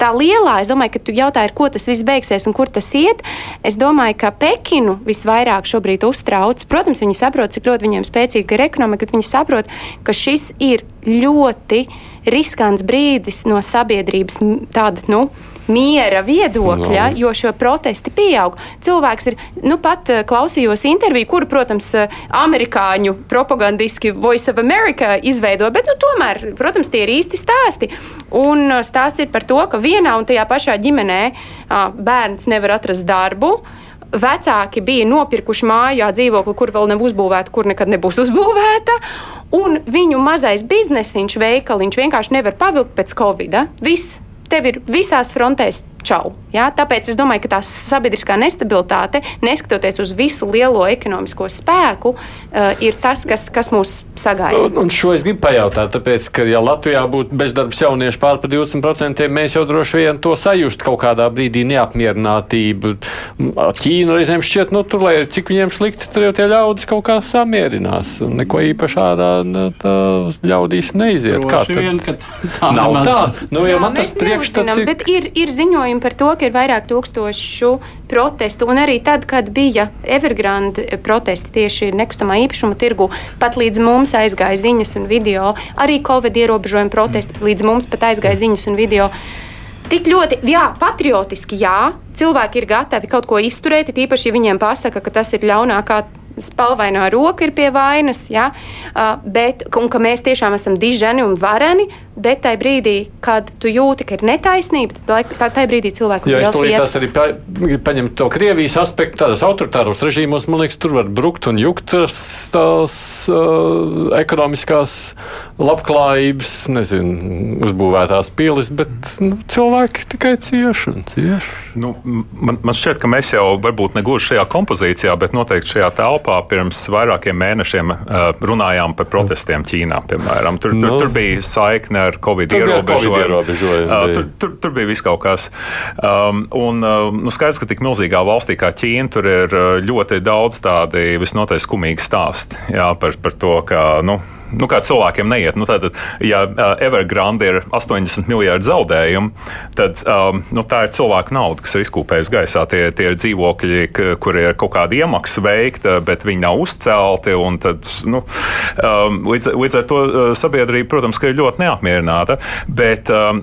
tā lielā, es domāju, ka tu jautāji, ko tas viss beigsies un kur tas iet. Es domāju, ka Pekinu visvairāk šobrīd uztrauc. Protams, viņi saprot, cik ļoti viņiem spēcīga ir ekonomika, bet viņi saprot, ka šis ir ļoti riskants brīdis no sabiedrības tāda, nu, miera viedokļa, no. jo šo protesti pieaug. Cilvēks ir, nu pat eh, klausījos interviju, kuru, protams, eh, amerikāņu propagandiski Voice of America izveido, bet, nu, tomēr, protams, tie ir īsti stāsti. Un eh, stāsts ir par to, ka vienā un tajā pašā ģimenē bērns nevar atrast darbu vecāki bija nopirkuši mājā dzīvokli, kur vēl nav uzbūvēta, kur nekad nebūs uzbūvēta. Un viņu mazais biznesiņš, veikaliņš vienkārši nevar pavilkt pēc Covid. -a. Viss tev ir visās frontēs čau. Ja? Tāpēc es domāju, ka tā sabiedriskā nestabilitāte, neskatoties uz visu lielo ekonomisko spēku, uh, ir tas, kas, kas mūs sagaida. Un, un šo es gribu pajautāt, tāpēc, ka, ja Latvijā būtu bezdarbs jaunieši pār par 20%, mēs jau droši vien to sajust kaut kādā brīdī neapmierinātību. Ķīna reizēm šķiet, nu, tur, lai cik viņiem slikti, tur jau tie ļaudis kaut kā samierinās. Un neko īpaši ādā ļaudīs neiziet. Droši kā tad? Vien, tā nav tā. Nu, Jā, man tas priekšstats ir. Bet ir, ir ziņojumi par to, ka ir vairāk tūkstošu protestu, un arī tad, kad bija Evergrande protesti tieši nekustamā īpašuma tirgu, pat līdz mums aizgāja ziņas un video, arī Covid ierobežojuma protesti līdz mums pat aizgāja ziņas un video. Tik ļoti, jā, patriotiski, jā, cilvēki ir gatavi kaut ko izturēt, īpaši, ja viņiem pasaka, ka tas ir ļaunākā spalvainā roka ir pie vainas, ja? uh, bet, un ka mēs tiešām esam diženi un vareni, bet tajā brīdī, kad tu jūti, ka ir netaisnība, tad tajā brīdī cilvēku uzmanību. Ja es tulīt tās arī pa, paņemt to Krievijas aspektu, tādos autoritāros režīmos, man liekas, tur var brukt un jukt tās, uh, ekonomiskās labklājības, nezinu, uzbūvētās pilis, bet nu, cilvēki tikai cieši un cieši. Nu, man, man šķiet, ka mēs jau varbūt negluži šajā kompozīcijā, bet noteikti šajā telpā pirms vairākiem mēnešiem uh, runājām par protestiem Ķīnā. Piemēram. Tur, tur, no. tur bija saikne ar Covid ierobežojumu. Uh, tur, tur, tur bija viss kaut kas. Um, un uh, nu, skaidrs, ka tik milzīgā valstī kā Ķīna, tur ir ļoti daudz tādi visnotaļ skumīgi stāsti jā, par, par to, ka. Nu, nu, kā cilvēkiem neiet. Nu, tad, ja Evergrande ir 80 miljardi zaudējumu, tad um, nu, tā ir cilvēka nauda, kas ir izkūpējusi gaisā. Tie, tie ir dzīvokļi, kur ir kaut kāda iemaksa veikta, bet viņi nav uzcelti. Tad, nu, um, līdz, līdz ar to sabiedrība, protams, ir ļoti neapmierināta. Bet, um,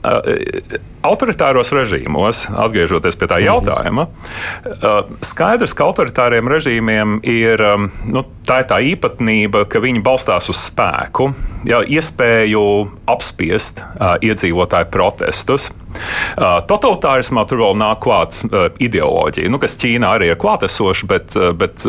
autoritāros režīmos, atgriežoties pie tā mhm. jautājuma, skaidrs, ka autoritāriem režīmiem ir nu, tā, ir tā īpatnība, ka viņi balstās uz spēku, jā, iespēju apspiest iedzīvotāju protestus. Totalitārismā tur vēl nāk klāt uh, ideoloģija, nu, kas Ķīnā arī ir klātesoša, bet, bet,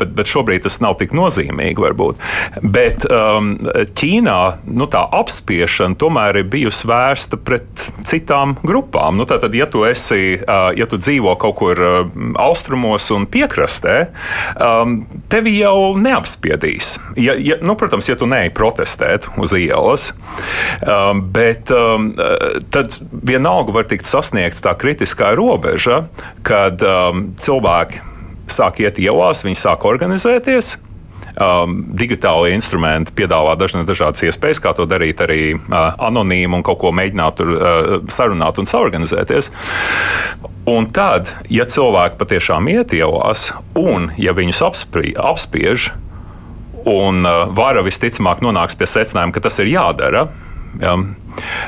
bet, bet šobrīd tas nav tik nozīmīgi. Varbūt. Bet Ķīnā nu, tā apspiešana tomēr ir bijusi vērsta pret citām grupām. Nu, tātad, ja tu, esi, ja tu dzīvo kaut kur austrumos un piekrastē, tevi jau neapspiedīs. Ja, ja, nu, protams, ja tu neej protestēt uz ielas, bet tad tad vienalga var tikt sasniegta tā kritiskā robeža, kad um, cilvēki sāk iet ielās, viņi sāk organizēties. Um, digitāli instrumenti piedāvā dažādas iespējas, kā to darīt arī uh, anonīmi un kaut ko mēģināt tur uh, sarunāt un saorganizēties. Un tad, ja cilvēki patiešām iet ielās, un ja viņus apsprī, apspiež, un uh, vara visticamāk nonāks pie secinājuma, ka tas ir jādara, ja,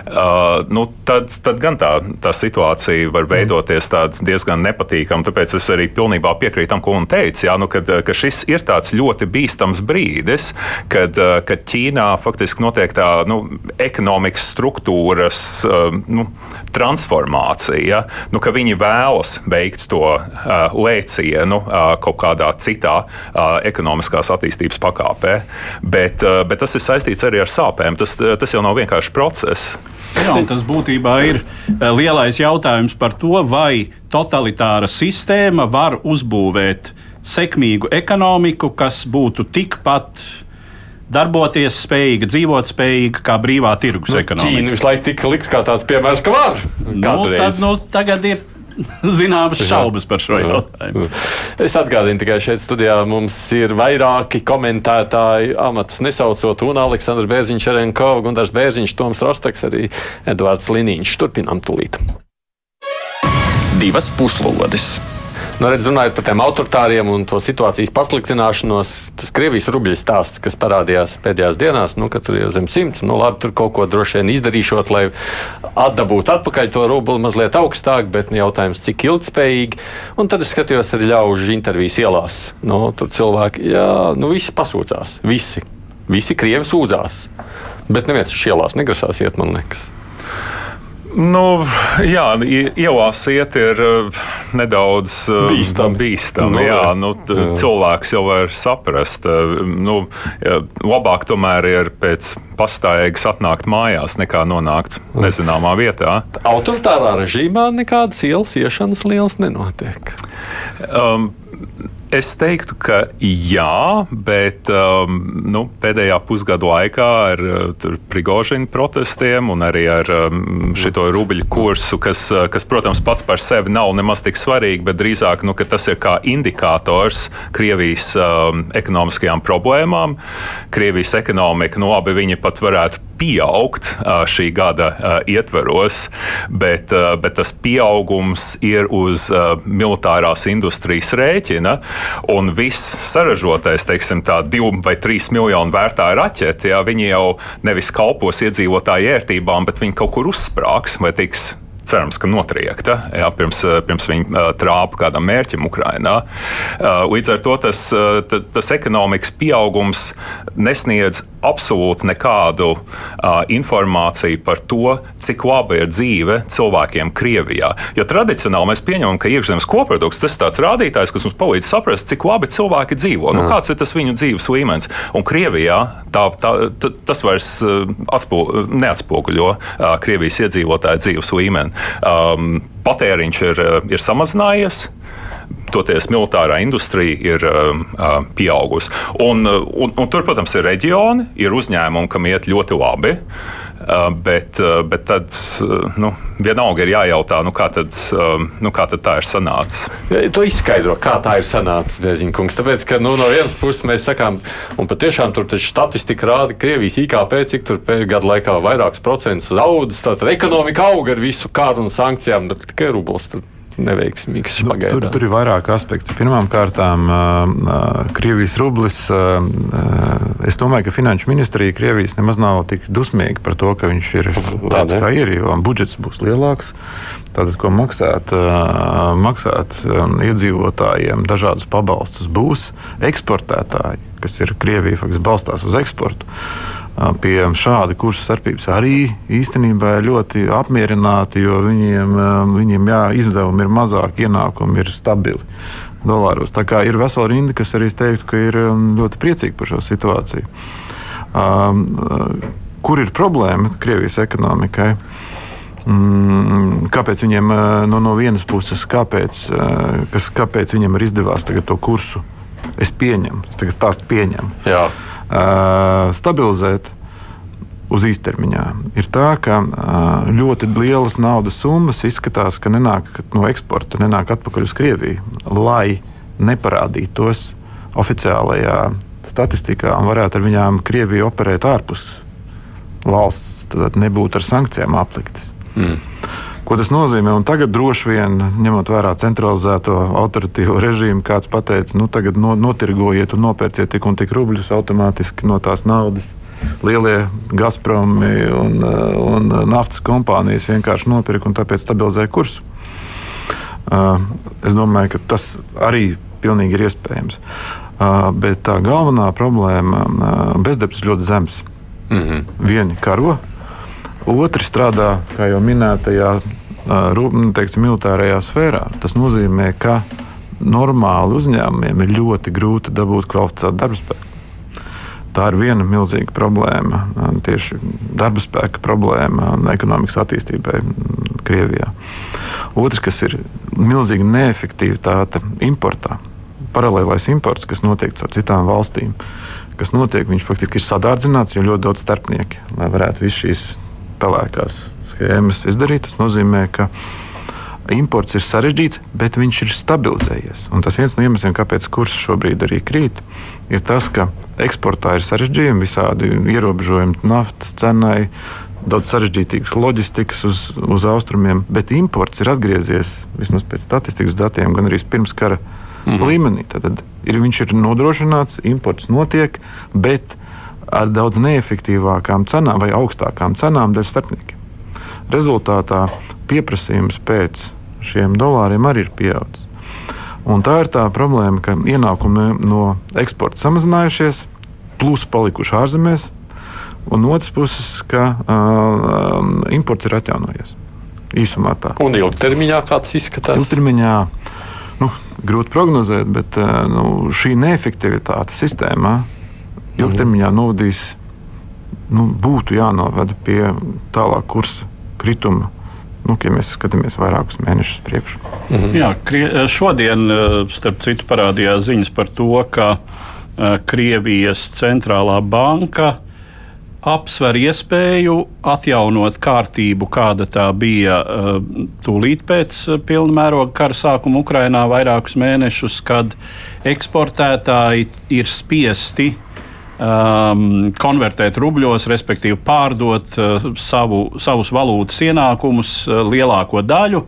Uh, nu, tad, tad gan tā, tā situācija var veidoties diezgan nepatīkama. Tāpēc es arī pilnībā piekrītu tam, ko viņa teica. Jā, nu, kad, ka šis ir tāds ļoti bīstams brīdis, kad, uh, kad Ķīnā faktiski notiek tā nu, ekonomikas struktūras uh, nu, transformācija. Ja? Nu, ka viņi vēlas veikt to uh, lēcienu uh, kaut kādā citā uh, ekonomiskās attīstības pakāpē, bet, uh, bet tas ir saistīts arī ar sāpēm. Tas, tas jau nav vienkārši process process. Jā, tas būtībā ir eh, lielais jautājums par to, vai totalitāra sistēma var uzbūvēt sekmīgu ekonomiku, kas būtu tikpat darboties spējīga, dzīvot spējīga kā brīvā tirgus nu, ekonomika. Ķīna visu laiku tika likts kā tāds piemērs, ka var. Nu, tad, nu, tagad ir zināmas šaubas par šo jautājumu. Es atgādinu tikai šeit studijā mums ir vairāki komentētāji, amatus nesaucot, un Aleksandrs Bērziņš, Erenko, Gundars Bērziņš, Toms Rostaks, arī Edvards Liniņš. Turpinām tulīt. Divas puslodes! Nu, redz, runājot par tiem autoritāriem un to situācijas pasliktināšanos, tas Krievijas rubļu stāsts, kas parādījās pēdējās dienās, nu, ka tur jau zem simts, nu, labi, tur kaut ko droši vien izdarīšot, lai atdabūtu atpakaļ to rubli mazliet augstāk, bet nu, jautājums, cik ilgspējīgi. Un tad es skatījos arī ļaužu intervijas ielās. Nu, tur cilvēki, jā, nu, visi pasūdzās, visi, visi Krievi sūdzās. Bet neviens uz ielās negrasās iet, man liekas. Nu, jā, ielās iet ir uh, nedaudz uh, bīstami. bīstami no, nu, jā, nu, jā. Cilvēks jau var saprast. Uh, nu, labāk tomēr ir pēc pastāvīgas atnākt mājās, nekā nonākt nezināmā vietā. Autoritārā režīmā nekādas ielas iešanas liels nenotiek. Um, Es teiktu, ka jā, bet um, nu, pēdējā pusgada laikā ar Prigožina protestiem un arī ar um, šo rubļu kursu, kas, kas, protams, pats par sevi nav nemaz tik svarīgi, bet drīzāk nu, tas ir kā indikators Krievijas um, ekonomiskajām problēmām. Krievijas ekonomika, nu labi, viņi pat varētu pieaugt šī gada ietveros, bet, bet tas pieaugums ir uz militārās industrijas rēķina. Un viss saražotais, teiksim, tā divu vai trīs miljonu vērtā raķete, ja, viņi jau nevis kalpos iedzīvotāju ērtībām, bet viņi kaut kur uzsprāgs vai tiks cerams, ka notriekta jā, pirms, pirms viņa trāpa kādam mērķim Ukrajinā. Līdz ar to tas, tas ekonomikas pieaugums nesniedz absolūti nekādu informāciju par to, cik laba ir dzīve cilvēkiem Krievijā. Jo tradicionāli mēs pieņemam, ka iekšzemes koprodukts tas ir tāds rādītājs, kas mums palīdz saprast, cik labi cilvēki dzīvo. Nu, kāds ir tas viņu dzīves līmenis? Un Krievijā tā, tā, tas vairs atspū, neatspoguļo Krievijas iedzīvotāju dzīves līmeni. Um, patēriņš ir, ir samazinājies toties militārā industrija ir um, uh, pieaugusi. Un, uh, un, un tur, protams, ir reģioni, ir uzņēmumi, kam iet ļoti labi. Uh, bet, uh, bet tad uh, nu, vienalga ir jājautā, nu, kā, tad, nu, kā tad tā ir sanācis. To izskaidro, kā tā ir sanācis, Bēziņkungs. Tāpēc, ka nu, no vienas puses mēs sakām, un patiešām tur statistika rāda, ka Krievijas IKP cik tur gadu laikā vairākus procentus zaudas. Tātad ekonomika auga ar visu kāru un sankcijām, bet tikai rublis. Tur neveiksmīgs nu, pagaidām. Tur, tur ir vairāk aspektu. Pirmkārt, Krievijas rublis. Es domāju, ka finanšu ministrija Krievijas nemaz nav tik dusmīga par to, ka viņš ir tāds, kā ir, jo budžets būs lielāks. Tātad, ko maksāt, maksāt iedzīvotājiem, dažādus pabalstus būs eksportētāji, kas ir Krievija, faktiski balstās uz eksportu pie šāda kursa starpības arī īstenībā ir ļoti apmierināti, jo viņiem, viņiem jā, izdevumi ir mazāki, ienākumi ir stabili dolāros. Tā kā ir vesela rinda, kas arī teiktu, ka ir ļoti priecīgi par šo situāciju. Kur ir problēma Krievijas ekonomikai? Mm, kāpēc viņiem no, no vienas puses, kāpēc, kas, kāpēc viņiem ir izdevās to kursu? Es pieņemu, tagad stāstu pieņemu. Jā stabilizēt uz īstermiņā, ir tā, ka ļoti lielas naudas summas izskatās, ka nenāk no eksporta, nenāk atpakaļ uz Krieviju, lai neparādītos oficiālajā statistikā un varētu ar viņām Krieviju operēt ārpus valsts, tad nebūtu ar sankcijām apliktas. Mm. Ko tas nozīmē? Un tagad droši vien, ņemot vērā centralizēto autoritīvo režīmu, kāds pateica, nu tagad no, notirgojiet un nopērciet tik un tik rubļus automātiski no tās naudas. Lielie Gazpromi un, un naftas kompānijas vienkārši nopirka un tāpēc stabilizēja kursu. Uh, es domāju, ka tas arī pilnīgi ir iespējams. Uh, bet tā galvenā problēma bezdarbs ļoti zems. Mm -hmm. Vieni karo, Otri strādā, kā jau minētajā, teiksim, militārajā sfērā. Tas nozīmē, ka normāli uzņēmumiem ir ļoti grūti dabūt kvalificētu darba spēku. Tā ir viena milzīga problēma, tieši darba spēka problēma ekonomikas attīstībai Krievijā. Otrs, kas ir milzīga neefektivitāte importā, paralēlais imports, kas notiek caur citām valstīm. Kas notiek, viņš faktiski ir sadārdzināts, jo ļoti daudz starpnieku, lai varētu visu šīs pelēkās schēmas izdarīt. Tas nozīmē, ka imports ir sarežģīts, bet viņš ir stabilizējies. Un tas viens no iemesliem, kāpēc kurs šobrīd arī krīt, ir tas, ka eksportā ir sarežģījumi, visādi ierobežojumi naftas cenai. Daudz sarežģītākas loģistikas uz, uz austrumiem, bet imports ir atgriezies vismaz pēc statistikas datiem, gan arī pirms kara -hmm. līmenī. Tad ir, viņš ir nodrošināts, imports notiek, bet ar daudz neefektīvākām cenām vai augstākām cenām dēļ starpniekiem. Rezultātā pieprasījums pēc šiem dolāriem arī ir pieaudzis. Un tā ir tā problēma, ka ienākumi no eksporta samazinājušies, plus palikuši ārzemēs, un otrs puses, ka uh, imports ir atjaunojies. Īsumā tā. Un ilgtermiņā kāds izskatās? Ilgtermiņā nu, grūti prognozēt, bet nu, šī neefektivitāte sistēmā ilgtermiņā novadīs, nu, būtu jānovada pie tālāk kursa krituma. Nu, ja mēs skatāmies vairākus mēnešus priekšā. Mhm. Jā, šodien, starp citu, parādījās ziņas par to, ka Krievijas centrālā banka apsver iespēju atjaunot kārtību, kāda tā bija tūlīt pēc pilna mēroga kara sākuma Ukrainā, vairākus mēnešus, kad eksportētāji ir spiesti um, konvertēt rubļos, respektīvi pārdot uh, savu, savus valūtas ienākumus uh, lielāko daļu.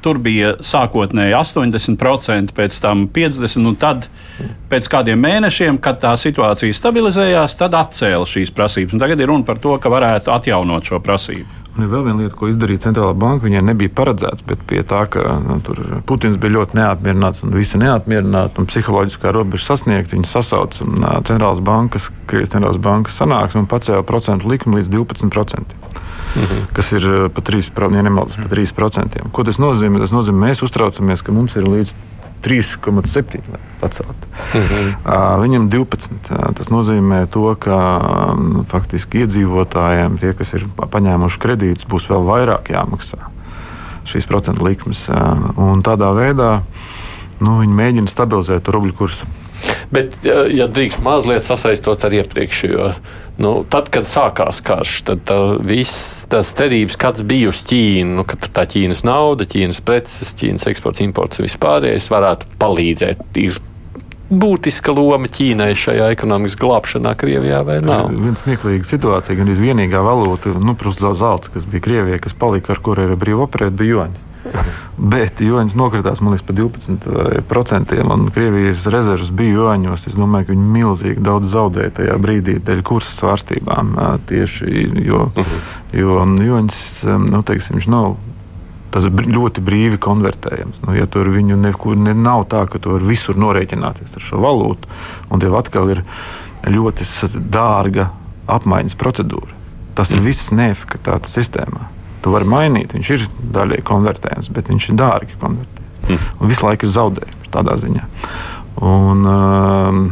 Tur bija sākotnēji 80%, pēc tam 50%, un tad pēc kādiem mēnešiem, kad tā situācija stabilizējās, tad atcēla šīs prasības. Un tagad ir runa par to, ka varētu atjaunot šo prasību. Un vēl viena lieta, ko izdarīja centrālā banka. Viņai nebija paredzēts, bet pie tā, ka nu, Putins bija ļoti neapmierināts un visi neapmierināti un psiholoģiskā robeža sasniegta, viņi sasauca centrālās bankas, Krievijas centrālās bankas sanāksmi un pacēla procentu likmi līdz 12%. Mhm. Kas ir pat 3%, ja nemaldos, pat 3%. Ko tas nozīmē? Tas nozīmē, mēs uztraucamies, ka mums ir līdz 3,7 pacelt. Mm -hmm. uh, viņam 12. Uh, tas nozīmē, to, ka um, faktiski iedzīvotājiem, tie, kas ir paņēmuši kredītus, būs vēl vairāk jāmaksā šīs procentu likmes. Uh, tādā veidā nu, viņi mēģina stabilizēt rubļu kursu. Bet, ja drīkst mazliet sasaistot ar iepriekšējo, nu, tad, kad sākās karš, tad tā, viss tas cerības, kāds bija uz Ķīnu, nu, ka tā Ķīnas nauda, Ķīnas preces, Ķīnas eksports, imports un vispārējais varētu palīdzēt. Ir būtiska loma Ķīnai šajā ekonomikas glābšanā Krievijā vai nav? Viena smieklīga situācija, gan vienīgā valūta, nu, protams, zelts, kas bija Krievijai, kas palika, ar kuru ir brīvi operēt, bija juanis. Bet joņas nokritās liekas, par 12%, un Krievijas rezerves bija joņos. Es domāju, ka viņi milzīgi daudz zaudēja tajā brīdī dēļ kursa svārstībām. Tieši jo, jo joņas, nu, teiksim, nav. Tas ļoti brīvi konvertējams. Nu, ja tur viņu nekur ne, nav tā, ka tu vari visur norēķināties ar šo valūtu, un tev atkal ir ļoti dārga apmaiņas procedūra. Tas ir mm. viss neefektivitātes sistēmā. Tu vari mainīt, viņš ir daļai konvertējams, bet viņš ir dārgi konvertējams. Mm. Un visu laiku ir zaudējumi tādā ziņā. Un, um,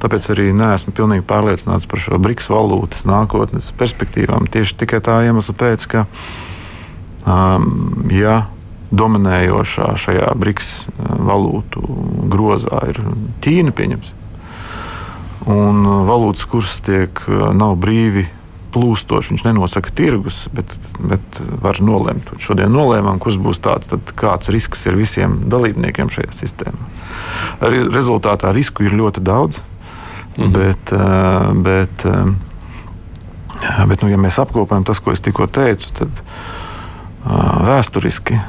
Tāpēc arī neesmu pilnīgi pārliecināts par šo brīvības valūtas nākotnes perspektīvām. Tieši tikai tā iemesla pēc, ka, um, ja dominējošā šajā brīvības uh, valūtu grozā ir Ķīna, pieņemsim, un valūtas kurs tiek uh, nav brīvi plūstoši. Viņš nenosaka tirgus, bet, bet var nolemt. Šodien nolēmām, kurš būs tāds, kāds risks ir visiem dalībniekiem šajā sistēmā. Arī rezultātā risku ir ļoti daudz, mhm. bet, eh, bet, eh, bet nu, ja mēs apkopējam tas, ko es tikko teicu, tad eh, vēsturiski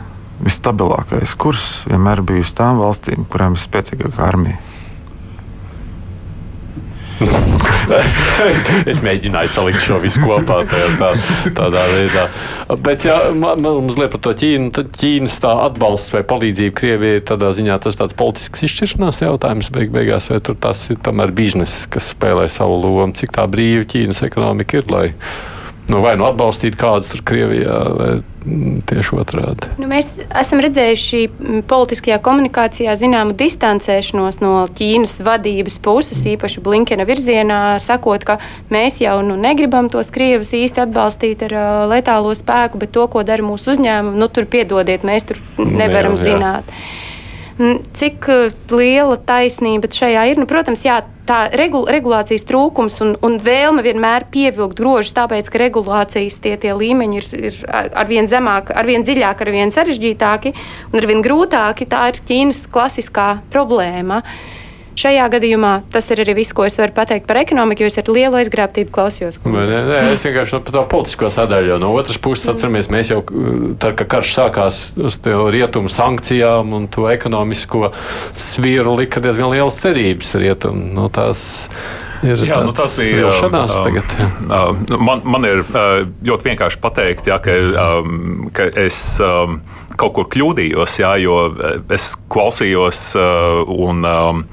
visstabilākais kurs vienmēr bijusi tām valstīm, kurām ir spēcīgāka armija. Es, es mēģināju salikt šo visu kopā tajā, tā, tādā veidā. Bet, ja man, man mazliet par to Ķīnu, tad Ķīnas atbalsts vai palīdzība Krievijai tādā ziņā tas tāds politisks izšķiršanās jautājums beig beigās, vai tur tas ir tomēr bizness, kas spēlē savu lomu, cik tā brīva Ķīnas ekonomika ir, lai nu, vai nu atbalstīt kādus tur Krievijā, vai tieši otrādi. Nu, mēs esam redzējuši politiskajā komunikācijā zināmu distancēšanos no Ķīnas vadības puses, īpaši Blinkena virzienā, sakot, ka mēs jau nu, negribam tos Krievus īsti atbalstīt ar uh, letālo spēku, bet to, ko dara mūsu uzņēmumi, nu tur piedodiet, mēs tur nevaram jā, jā. zināt. Cik liela taisnība šajā ir? Nu, protams, jā, tā regul regulācijas trūkums un, un vēlme vienmēr pievilkt grožus, tāpēc, ka regulācijas tie, tie līmeņi ir, ir arvien zemāki, arvien dziļāki, arvien sarežģītāki un arvien grūtāki. Tā ir Ķīnas klasiskā problēma. Uh, Šajā gadījumā tas ir arī viss, ko es varu pateikt par ekonomiku, jo es ar lielu aizgrābtību klausījos. Nē, nē, es vienkārši par to politisko sadaļu. No otras puses, atceramies, mēs jau tad, kad karš sākās uz rietumu sankcijām un to ekonomisko sviru lika diezgan lielas cerības rietumu. No nu, tās, Ir jā, nu tas ir vilšanās uh, tagad. Uh, man, man ir uh, ļoti vienkārši pateikt, jā, ka, um, ka es um, kaut kur kļūdījos, jā, jo es klausījos uh, un. Um,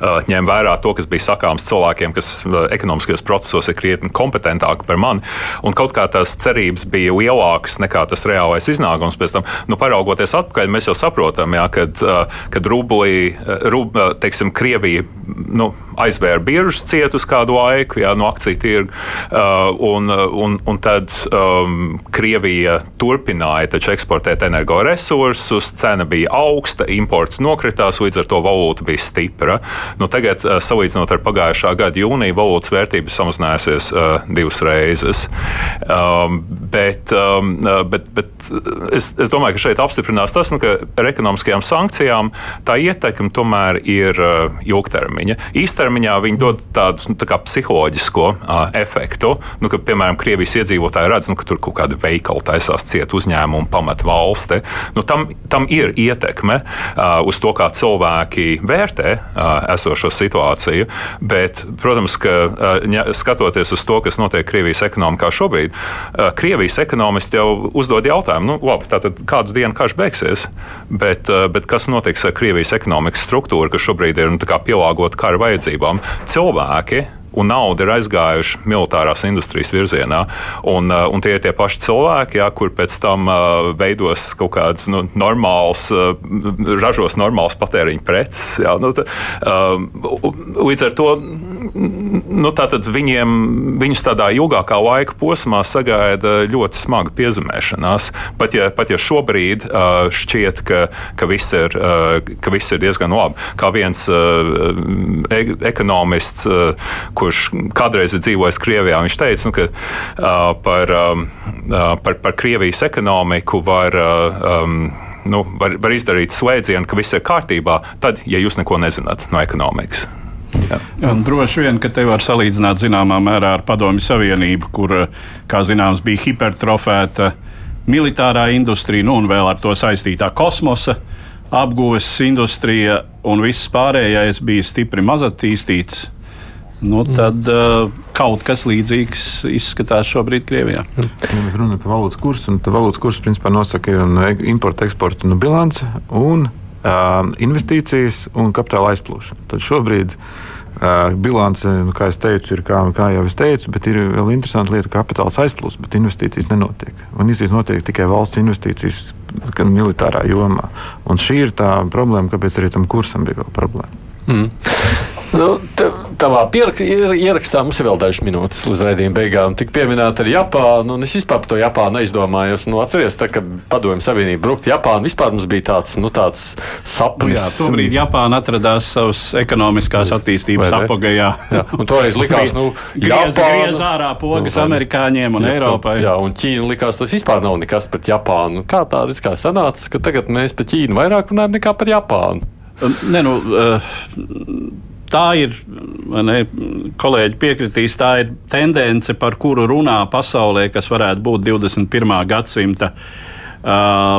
ņem vērā to, kas bija sakāms cilvēkiem, kas ekonomiskajos procesos ir krietni kompetentāki par mani. Un kaut kā tās cerības bija lielākas nekā tas reālais iznākums. Pēc tam, nu, paraugoties atpakaļ, mēs jau saprotam, jā, kad, kad rublī, rub, teiksim, Krievija nu, aizvēra biržas cietu uz kādu laiku, jā, no akciju tirgu, un, un, un tad um, Krievija turpināja eksportēt energoresursus, cena bija augsta, imports nokritās, līdz ar to valūta bija stipra. Nu, tagad, salīdzinot ar pagājušā gada jūniju, valūtas vērtība samazinājusies uh, divas reizes. Um, bet, um, bet, bet es, es domāju, ka šeit apstiprinās tas, nu, ka ar ekonomiskajām sankcijām tā ietekme tomēr ir uh, ilgtermiņa. Īstermiņā viņi dod tādu nu, tā psiholoģisko uh, efektu, nu, ka, piemēram, Krievijas iedzīvotāji redz, nu, ka tur kaut kāda veikala taisās ciet uzņēmumu, pamet valsti. Nu, tam, tam ir ietekme uh, uz to, kā cilvēki vērtē uh, esošo situāciju. Bet, protams, ka uh, skatoties uz to, kas notiek Krievijas ekonomikā šobrīd, uh, Krievijas ekonomisti jau uzdod jautājumu, nu, labi, tātad kādu dienu karš beigsies, bet, uh, bet kas notiks ar Krievijas ekonomikas struktūru, kas šobrīd ir nu, pielāgota kara vajadzībām? Cilvēki un nauda ir aizgājuši militārās industrijas virzienā. Un, uh, un tie ir tie paši cilvēki, jā, kur pēc tam uh, veidos kaut kādas nu, normālas, uh, ražos normālas patēriņa preces. Jā, nu, tā, līdz ar to nu, viņiem, viņus tādā ilgākā laika posmā sagaida ļoti smaga piezemēšanās. Pat ja, pat ja šobrīd šķiet, ka, ka, viss ir, ka viss ir diezgan labi. Kā viens e ekonomists, kurš kādreiz ir dzīvojis Krievijā, viņš teica, nu, ka uh, par, um, uh, par, par Krievijas ekonomiku var. Uh, um, nu, var, var izdarīt slēdzienu, ka viss ir kārtībā, tad, ja jūs neko nezināt no ekonomikas. Jā. Un droši vien, ka te var salīdzināt zināmā mērā ar Padomju Savienību, kur, kā zināms, bija hipertrofēta militārā industrija, nu un vēl ar to saistītā kosmosa apgūves industrija, un viss pārējais bija stipri mazattīstīts nu, tad uh, kaut kas līdzīgs izskatās šobrīd Krievijā. Mēs runājam par valūtas kursu, un valūtas kurs principā nosaka no importa, eksporta no bilance un uh, investīcijas un kapitāla aizplūšana. Tad šobrīd uh, bilance, nu, kā jau teicu, ir kā, kā jau es teicu, bet ir vēl interesanta lieta, ka kapitāls aizplūst, bet investīcijas nenotiek. Un investīcijas notiek tikai valsts investīcijas, gan militārā jomā. Un šī ir tā problēma, kāpēc arī tam kursam bija vēl problēma. Mm. Nu, tavā ierakstā mums ir vēl dažas minūtes līdz raidījuma beigām. Tik pieminēta arī Japāna, un es vispār par to Japānu aizdomājos. Nu, atceries, tā, kad Padomju Savienība brukt Japānu, vispār mums bija tāds, nu, tāds sapnis. Jā, tobrīd Japāna atradās savas ekonomiskās attīstības apagajā. Jā, un toreiz likās, nu, griez, griez ārā pogas nu, amerikāņiem un jā, Eiropai. Jā, un Ķīna likās, tas vispār nav nekas pret Japānu. Kā tā, kā sanāca, ka tagad mēs par Ķīnu vairāk runājam nekā par Japānu? Ne, nu, uh, tā ir, ne, kolēģi piekritīs, tā ir tendence, par kuru runā pasaulē, kas varētu būt 21. gadsimta uh,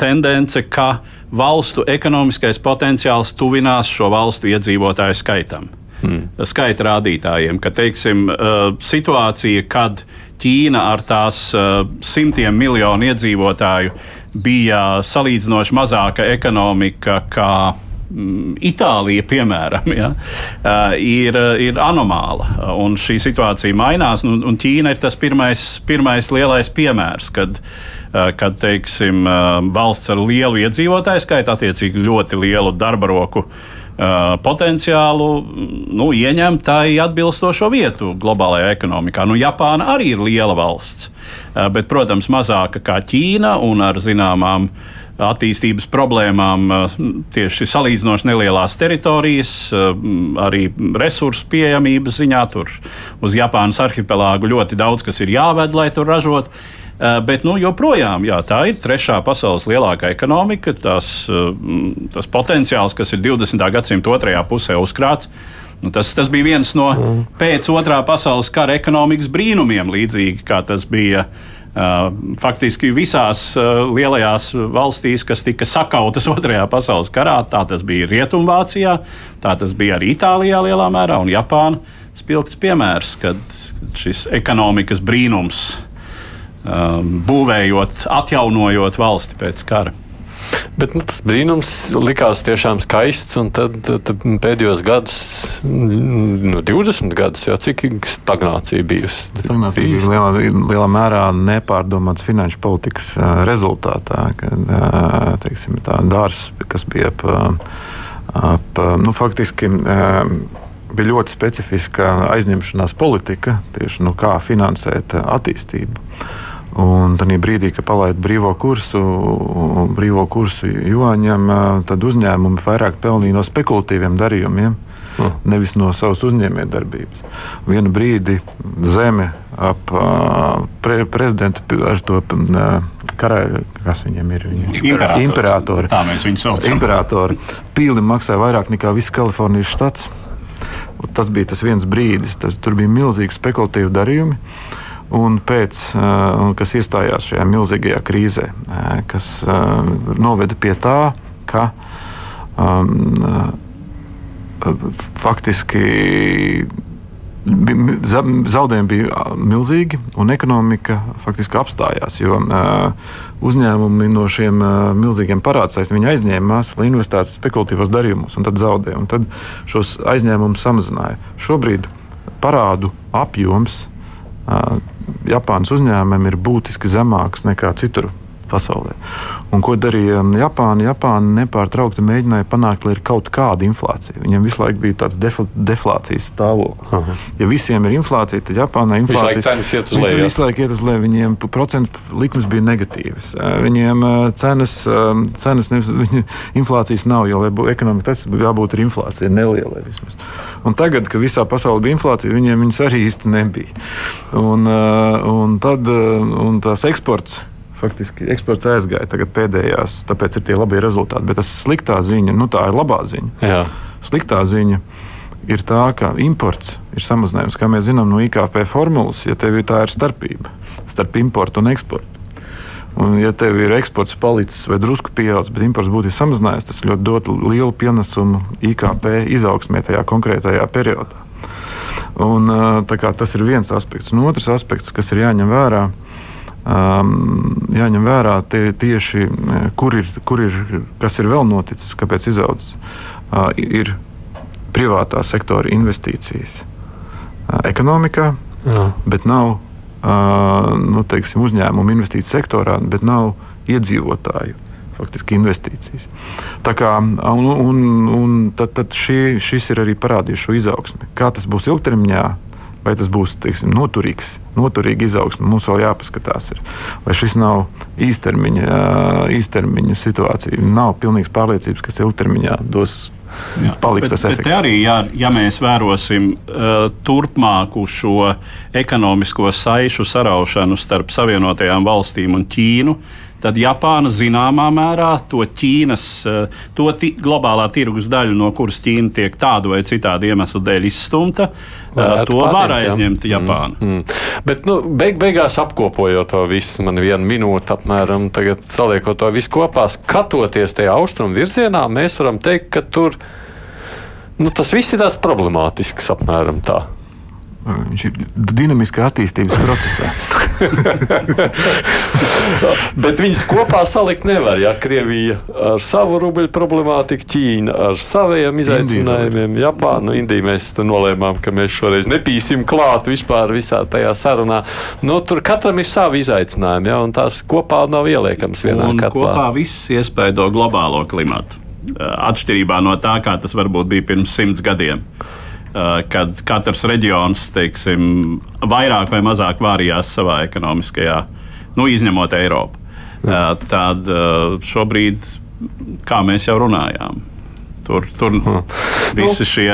tendence, ka valstu ekonomiskais potenciāls tuvinās šo valstu iedzīvotāju skaitam. Hmm. Skaita rādītājiem, ka teiksim, uh, situācija, kad Ķīna ar tās uh, simtiem miljonu iedzīvotāju bija salīdzinoši mazāka ekonomika kā Itālija, piemēram, ja, ir, ir anomāla. Un šī situācija mainās. Un, un Ķīna ir tas pirmais, pirmais lielais piemērs, kad, kad teiksim, valsts ar lielu iedzīvotāju skaitu, attiecīgi ļoti lielu darba roku potenciālu, nu, ieņem tai atbilstošo vietu globālajā ekonomikā. Nu, Japāna arī ir liela valsts, bet, protams, mazāka kā Ķīna un ar zināmām uh, attīstības problēmām tieši salīdzinoši nelielās teritorijas, arī resursu pieejamības ziņā. Tur uz Japānas arhipelāgu ļoti daudz kas ir jāved, lai tur ražotu. Bet nu, joprojām jā, tā ir trešā pasaules lielākā ekonomika. Tas, tas potenciāls, kas ir 20. gadsimta otrajā pusē uzkrāts, Nu, tas, tas bija viens no mm. pēc otrā pasaules kara ekonomikas brīnumiem, līdzīgi kā tas bija faktiski visās uh, lielajās valstīs, kas tika sakautas Otrajā pasaules karā, tā tas bija Rietumvācijā, tā tas bija arī Itālijā lielā mērā un Japāna. Spilgts piemērs, kad šis ekonomikas brīnums um, būvējot, atjaunojot valsti pēc kara. Bet nu, tas brīnums likās tiešām skaists, tad, tad pēdējos gados, nu, 20 gadus, jau cik stagnācija bijusi. Stagnācija bija lielā, lielā mērā nepārdomāts finanšu politikas rezultātā, kad teiksim, tā dārs, kas bija ap, ap nu, faktiski bija ļoti specifiska aizņemšanās politika, tieši nu, kā finansēt attīstību. Un tad brīdī, kad palaida brīvo kursu, brīvo kursu juāņiem, tad uzņēmumi vairāk pelnīja no spekulatīviem darījumiem. Mm. Nevis no savas uzņēmējdarbības. Vienu brīdi zeme ap uh, pre, prezidentu ar to uh, karaļu, kas viņiem ir. Viņi imperatori. Tā mēs viņu saucam. Imperatori. Pīli maksāja vairāk nekā viss Kalifornijas štats. Tas bija tas viens brīdis, tas, tur bija milzīgi spekulatīvi darījumi. Un pēc, uh, kas iestājās šajā milzīgajā krīzē, uh, kas uh, noveda pie tā, ka um, faktiski zaudējumi bija milzīgi, un ekonomika faktiski apstājās. Jo uzņēmumi no šiem milzīgiem parādsaistiem aizņēmās, lai investētu spekulatīvos darījumus, un tad zaudēja. Un tad šos aizņēmumus samazināja. Šobrīd parādu apjoms Japānas uzņēmumiem ir būtiski zemāks nekā citur pasaulē. Un ko darīja Japāna? Japāna nepārtraukti mēģināja panākt, lai ir kaut kāda inflācija. Viņam visu laiku bija tāds defl deflācijas stāvoklis. Uh -huh. Ja visiem ir inflācija, tad Japānai inflācija laiku iet uz leju. Visu laiku iet uz leju. Viņiem procentu likmes bija negatīvas. Viņiem cenas, cenas nevis, viņa inflācijas nav, jo, lai būtu ekonomika, tas jābūt ir inflācija nelielai vismaz. Un tagad, kad visā pasaulē bija inflācija, viņiem viņas arī īsti nebija. Un, un tad un tās eksports faktiski eksports aizgāja tagad pēdējās, tāpēc ir tie labie rezultāti. Bet tas sliktā ziņa, nu tā ir labā ziņa. Jā. Sliktā ziņa ir tā, ka imports ir samazinājums. Kā mēs zinām no IKP formulas, ja tev ir tā ir starpība starp importu un eksportu. Un, ja tev ir eksports palicis vai drusku pieaudzis, bet imports būtu samazinājies, tas ļoti dod lielu pienesumu IKP izaugsmē tajā konkrētajā periodā. Un, tas ir viens aspekts. Un otrs aspekts, kas ir jāņem vērā, ir um, jāņem vērā tie, tieši, eh, kur ir, kur ir, kas ir vēl noticis, kāpēc izaudzis. Uh, ir privātā sektora investīcijas uh, ekonomikā, Jā. bet nav uh, nu, teiksim, uzņēmumu investīciju sektorā, bet nav iedzīvotāju. Faktiski investīcijas. Tā kā, un, un, un tad, tad šī, šis ir arī parādījis šo izaugsmi. Kā tas būs ilgtermiņā, vai tas būs teiksim, noturīgs, noturīga izaugsme. Mums vēl jāpaskatās, ir. vai šis nav īstermiņa, īstermiņa situācija. Nav pilnīgas pārliecības, kas ilgtermiņā dos. Jā, paliks bet, tas efekts. Bet arī, ja, ja mēs vērosim uh, turpmāku šo ekonomisko saišu saraušanu starp Savienotajām valstīm un Ķīnu, uh, tad Japāna zināmā mērā to Ķīnas, eh, to globālā tirgus daļu, no kuras Ķīna tiek tādu vai citādu iemeslu dēļ izstumta, eh, Varētu to patīmt, var aizņemt jā. Japāna. Mm, mm. Bet, nu, beig, beigās apkopojot to visu, man viena minūte apmēram, tagad saliekot to visu kopā, skatoties tajā austrumu virzienā, mēs varam teikt, ka tur nu, tas viss ir tāds problemātisks apmēram tā. Viņš ir dinamiskā attīstības procesā. Bet viņas kopā salikt nevar. Ja Krievija ar savu rubļu problemātiku, Ķīna ar saviem izaicinājumiem, Japānu, Indiju mēs nolēmām, ka mēs šoreiz nepīsim klāt vispār visā tajā sarunā. Nu, tur katram ir savi izaicinājumi, ja, un tās kopā nav ieliekams vienā un katlā. Kopā viss iespaido globālo klimatu. Atšķirībā no tā, kā tas varbūt bija pirms simts gadiem. Eh, kad katrs reģions teiksim, vairāk vai mazāk vārījās savā ekonomiskajā, nu, izņemot Eiropu. Jā. Eh, tad eh, šobrīd, kā mēs jau runājām, tur, tur visi šie.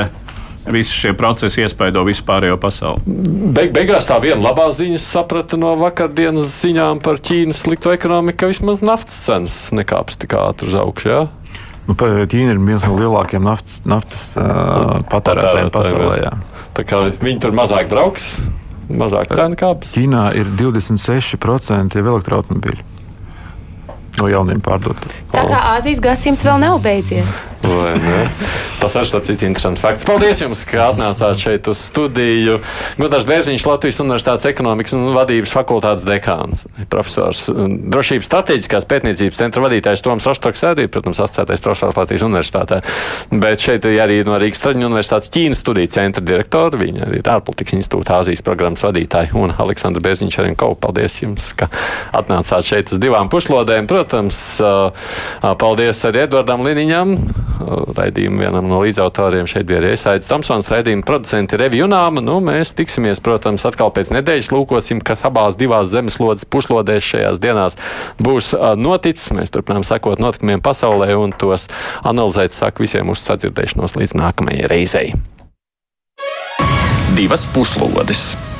Visi šie procesi iespaido vispārējo pasauli. Beig, beigās tā viena labā ziņa saprata no vakardienas ziņām par Ķīnas slikto ekonomiku, ka vismaz naftas cenas nekāps tik ātri uz augšu. Ja? Nu, Ķīna ir viens no lielākajiem naftas, naftas uh, patērētājiem pasaulē. Jā. Tā kā viņi tur mazāk brauks, mazāk cena kāps. Ķīnā ir 26% jau elektroautomobīļu. No jauniem pārdot. Tā kā Āzijas gadsimts vēl nav beidzies. Tas arī tāds interesants fakts. Paldies jums, ka atnācāt šeit uz studiju. Gudars Bērziņš, Latvijas Universitātes ekonomikas un vadības fakultātes dekāns, profesors, drošības strateģiskās pētniecības centra vadītājs Toms Rostoks arī, protams, asociētais profesors Latvijas Universitātē. Bet šeit arī no Rīgas Traģiņu Universitātes Ķīnas studiju centra direktora, viņa arī ir ārpolitikas institūta Āzijas programmas vadītāja un Aleksandra Bērziņš arī kaut. Paldies jums, ka atnācāt šeit uz divām pušlodēm. Protams, paldies arī Edvardam Liniņam raidījumu vienam no līdzautoriem. Šeit bija arī Aits Tomsons, raidījuma producenti Revi Junāma. Nu, mēs tiksimies, protams, atkal pēc nedēļas lūkosim, kas abās divās zemeslodes pušlodēs šajās dienās būs noticis. Mēs turpinām sekot notikumiem pasaulē un tos analizēt. Saku visiem uz sadzirdēšanos līdz nākamajai reizei. Divas puslodes!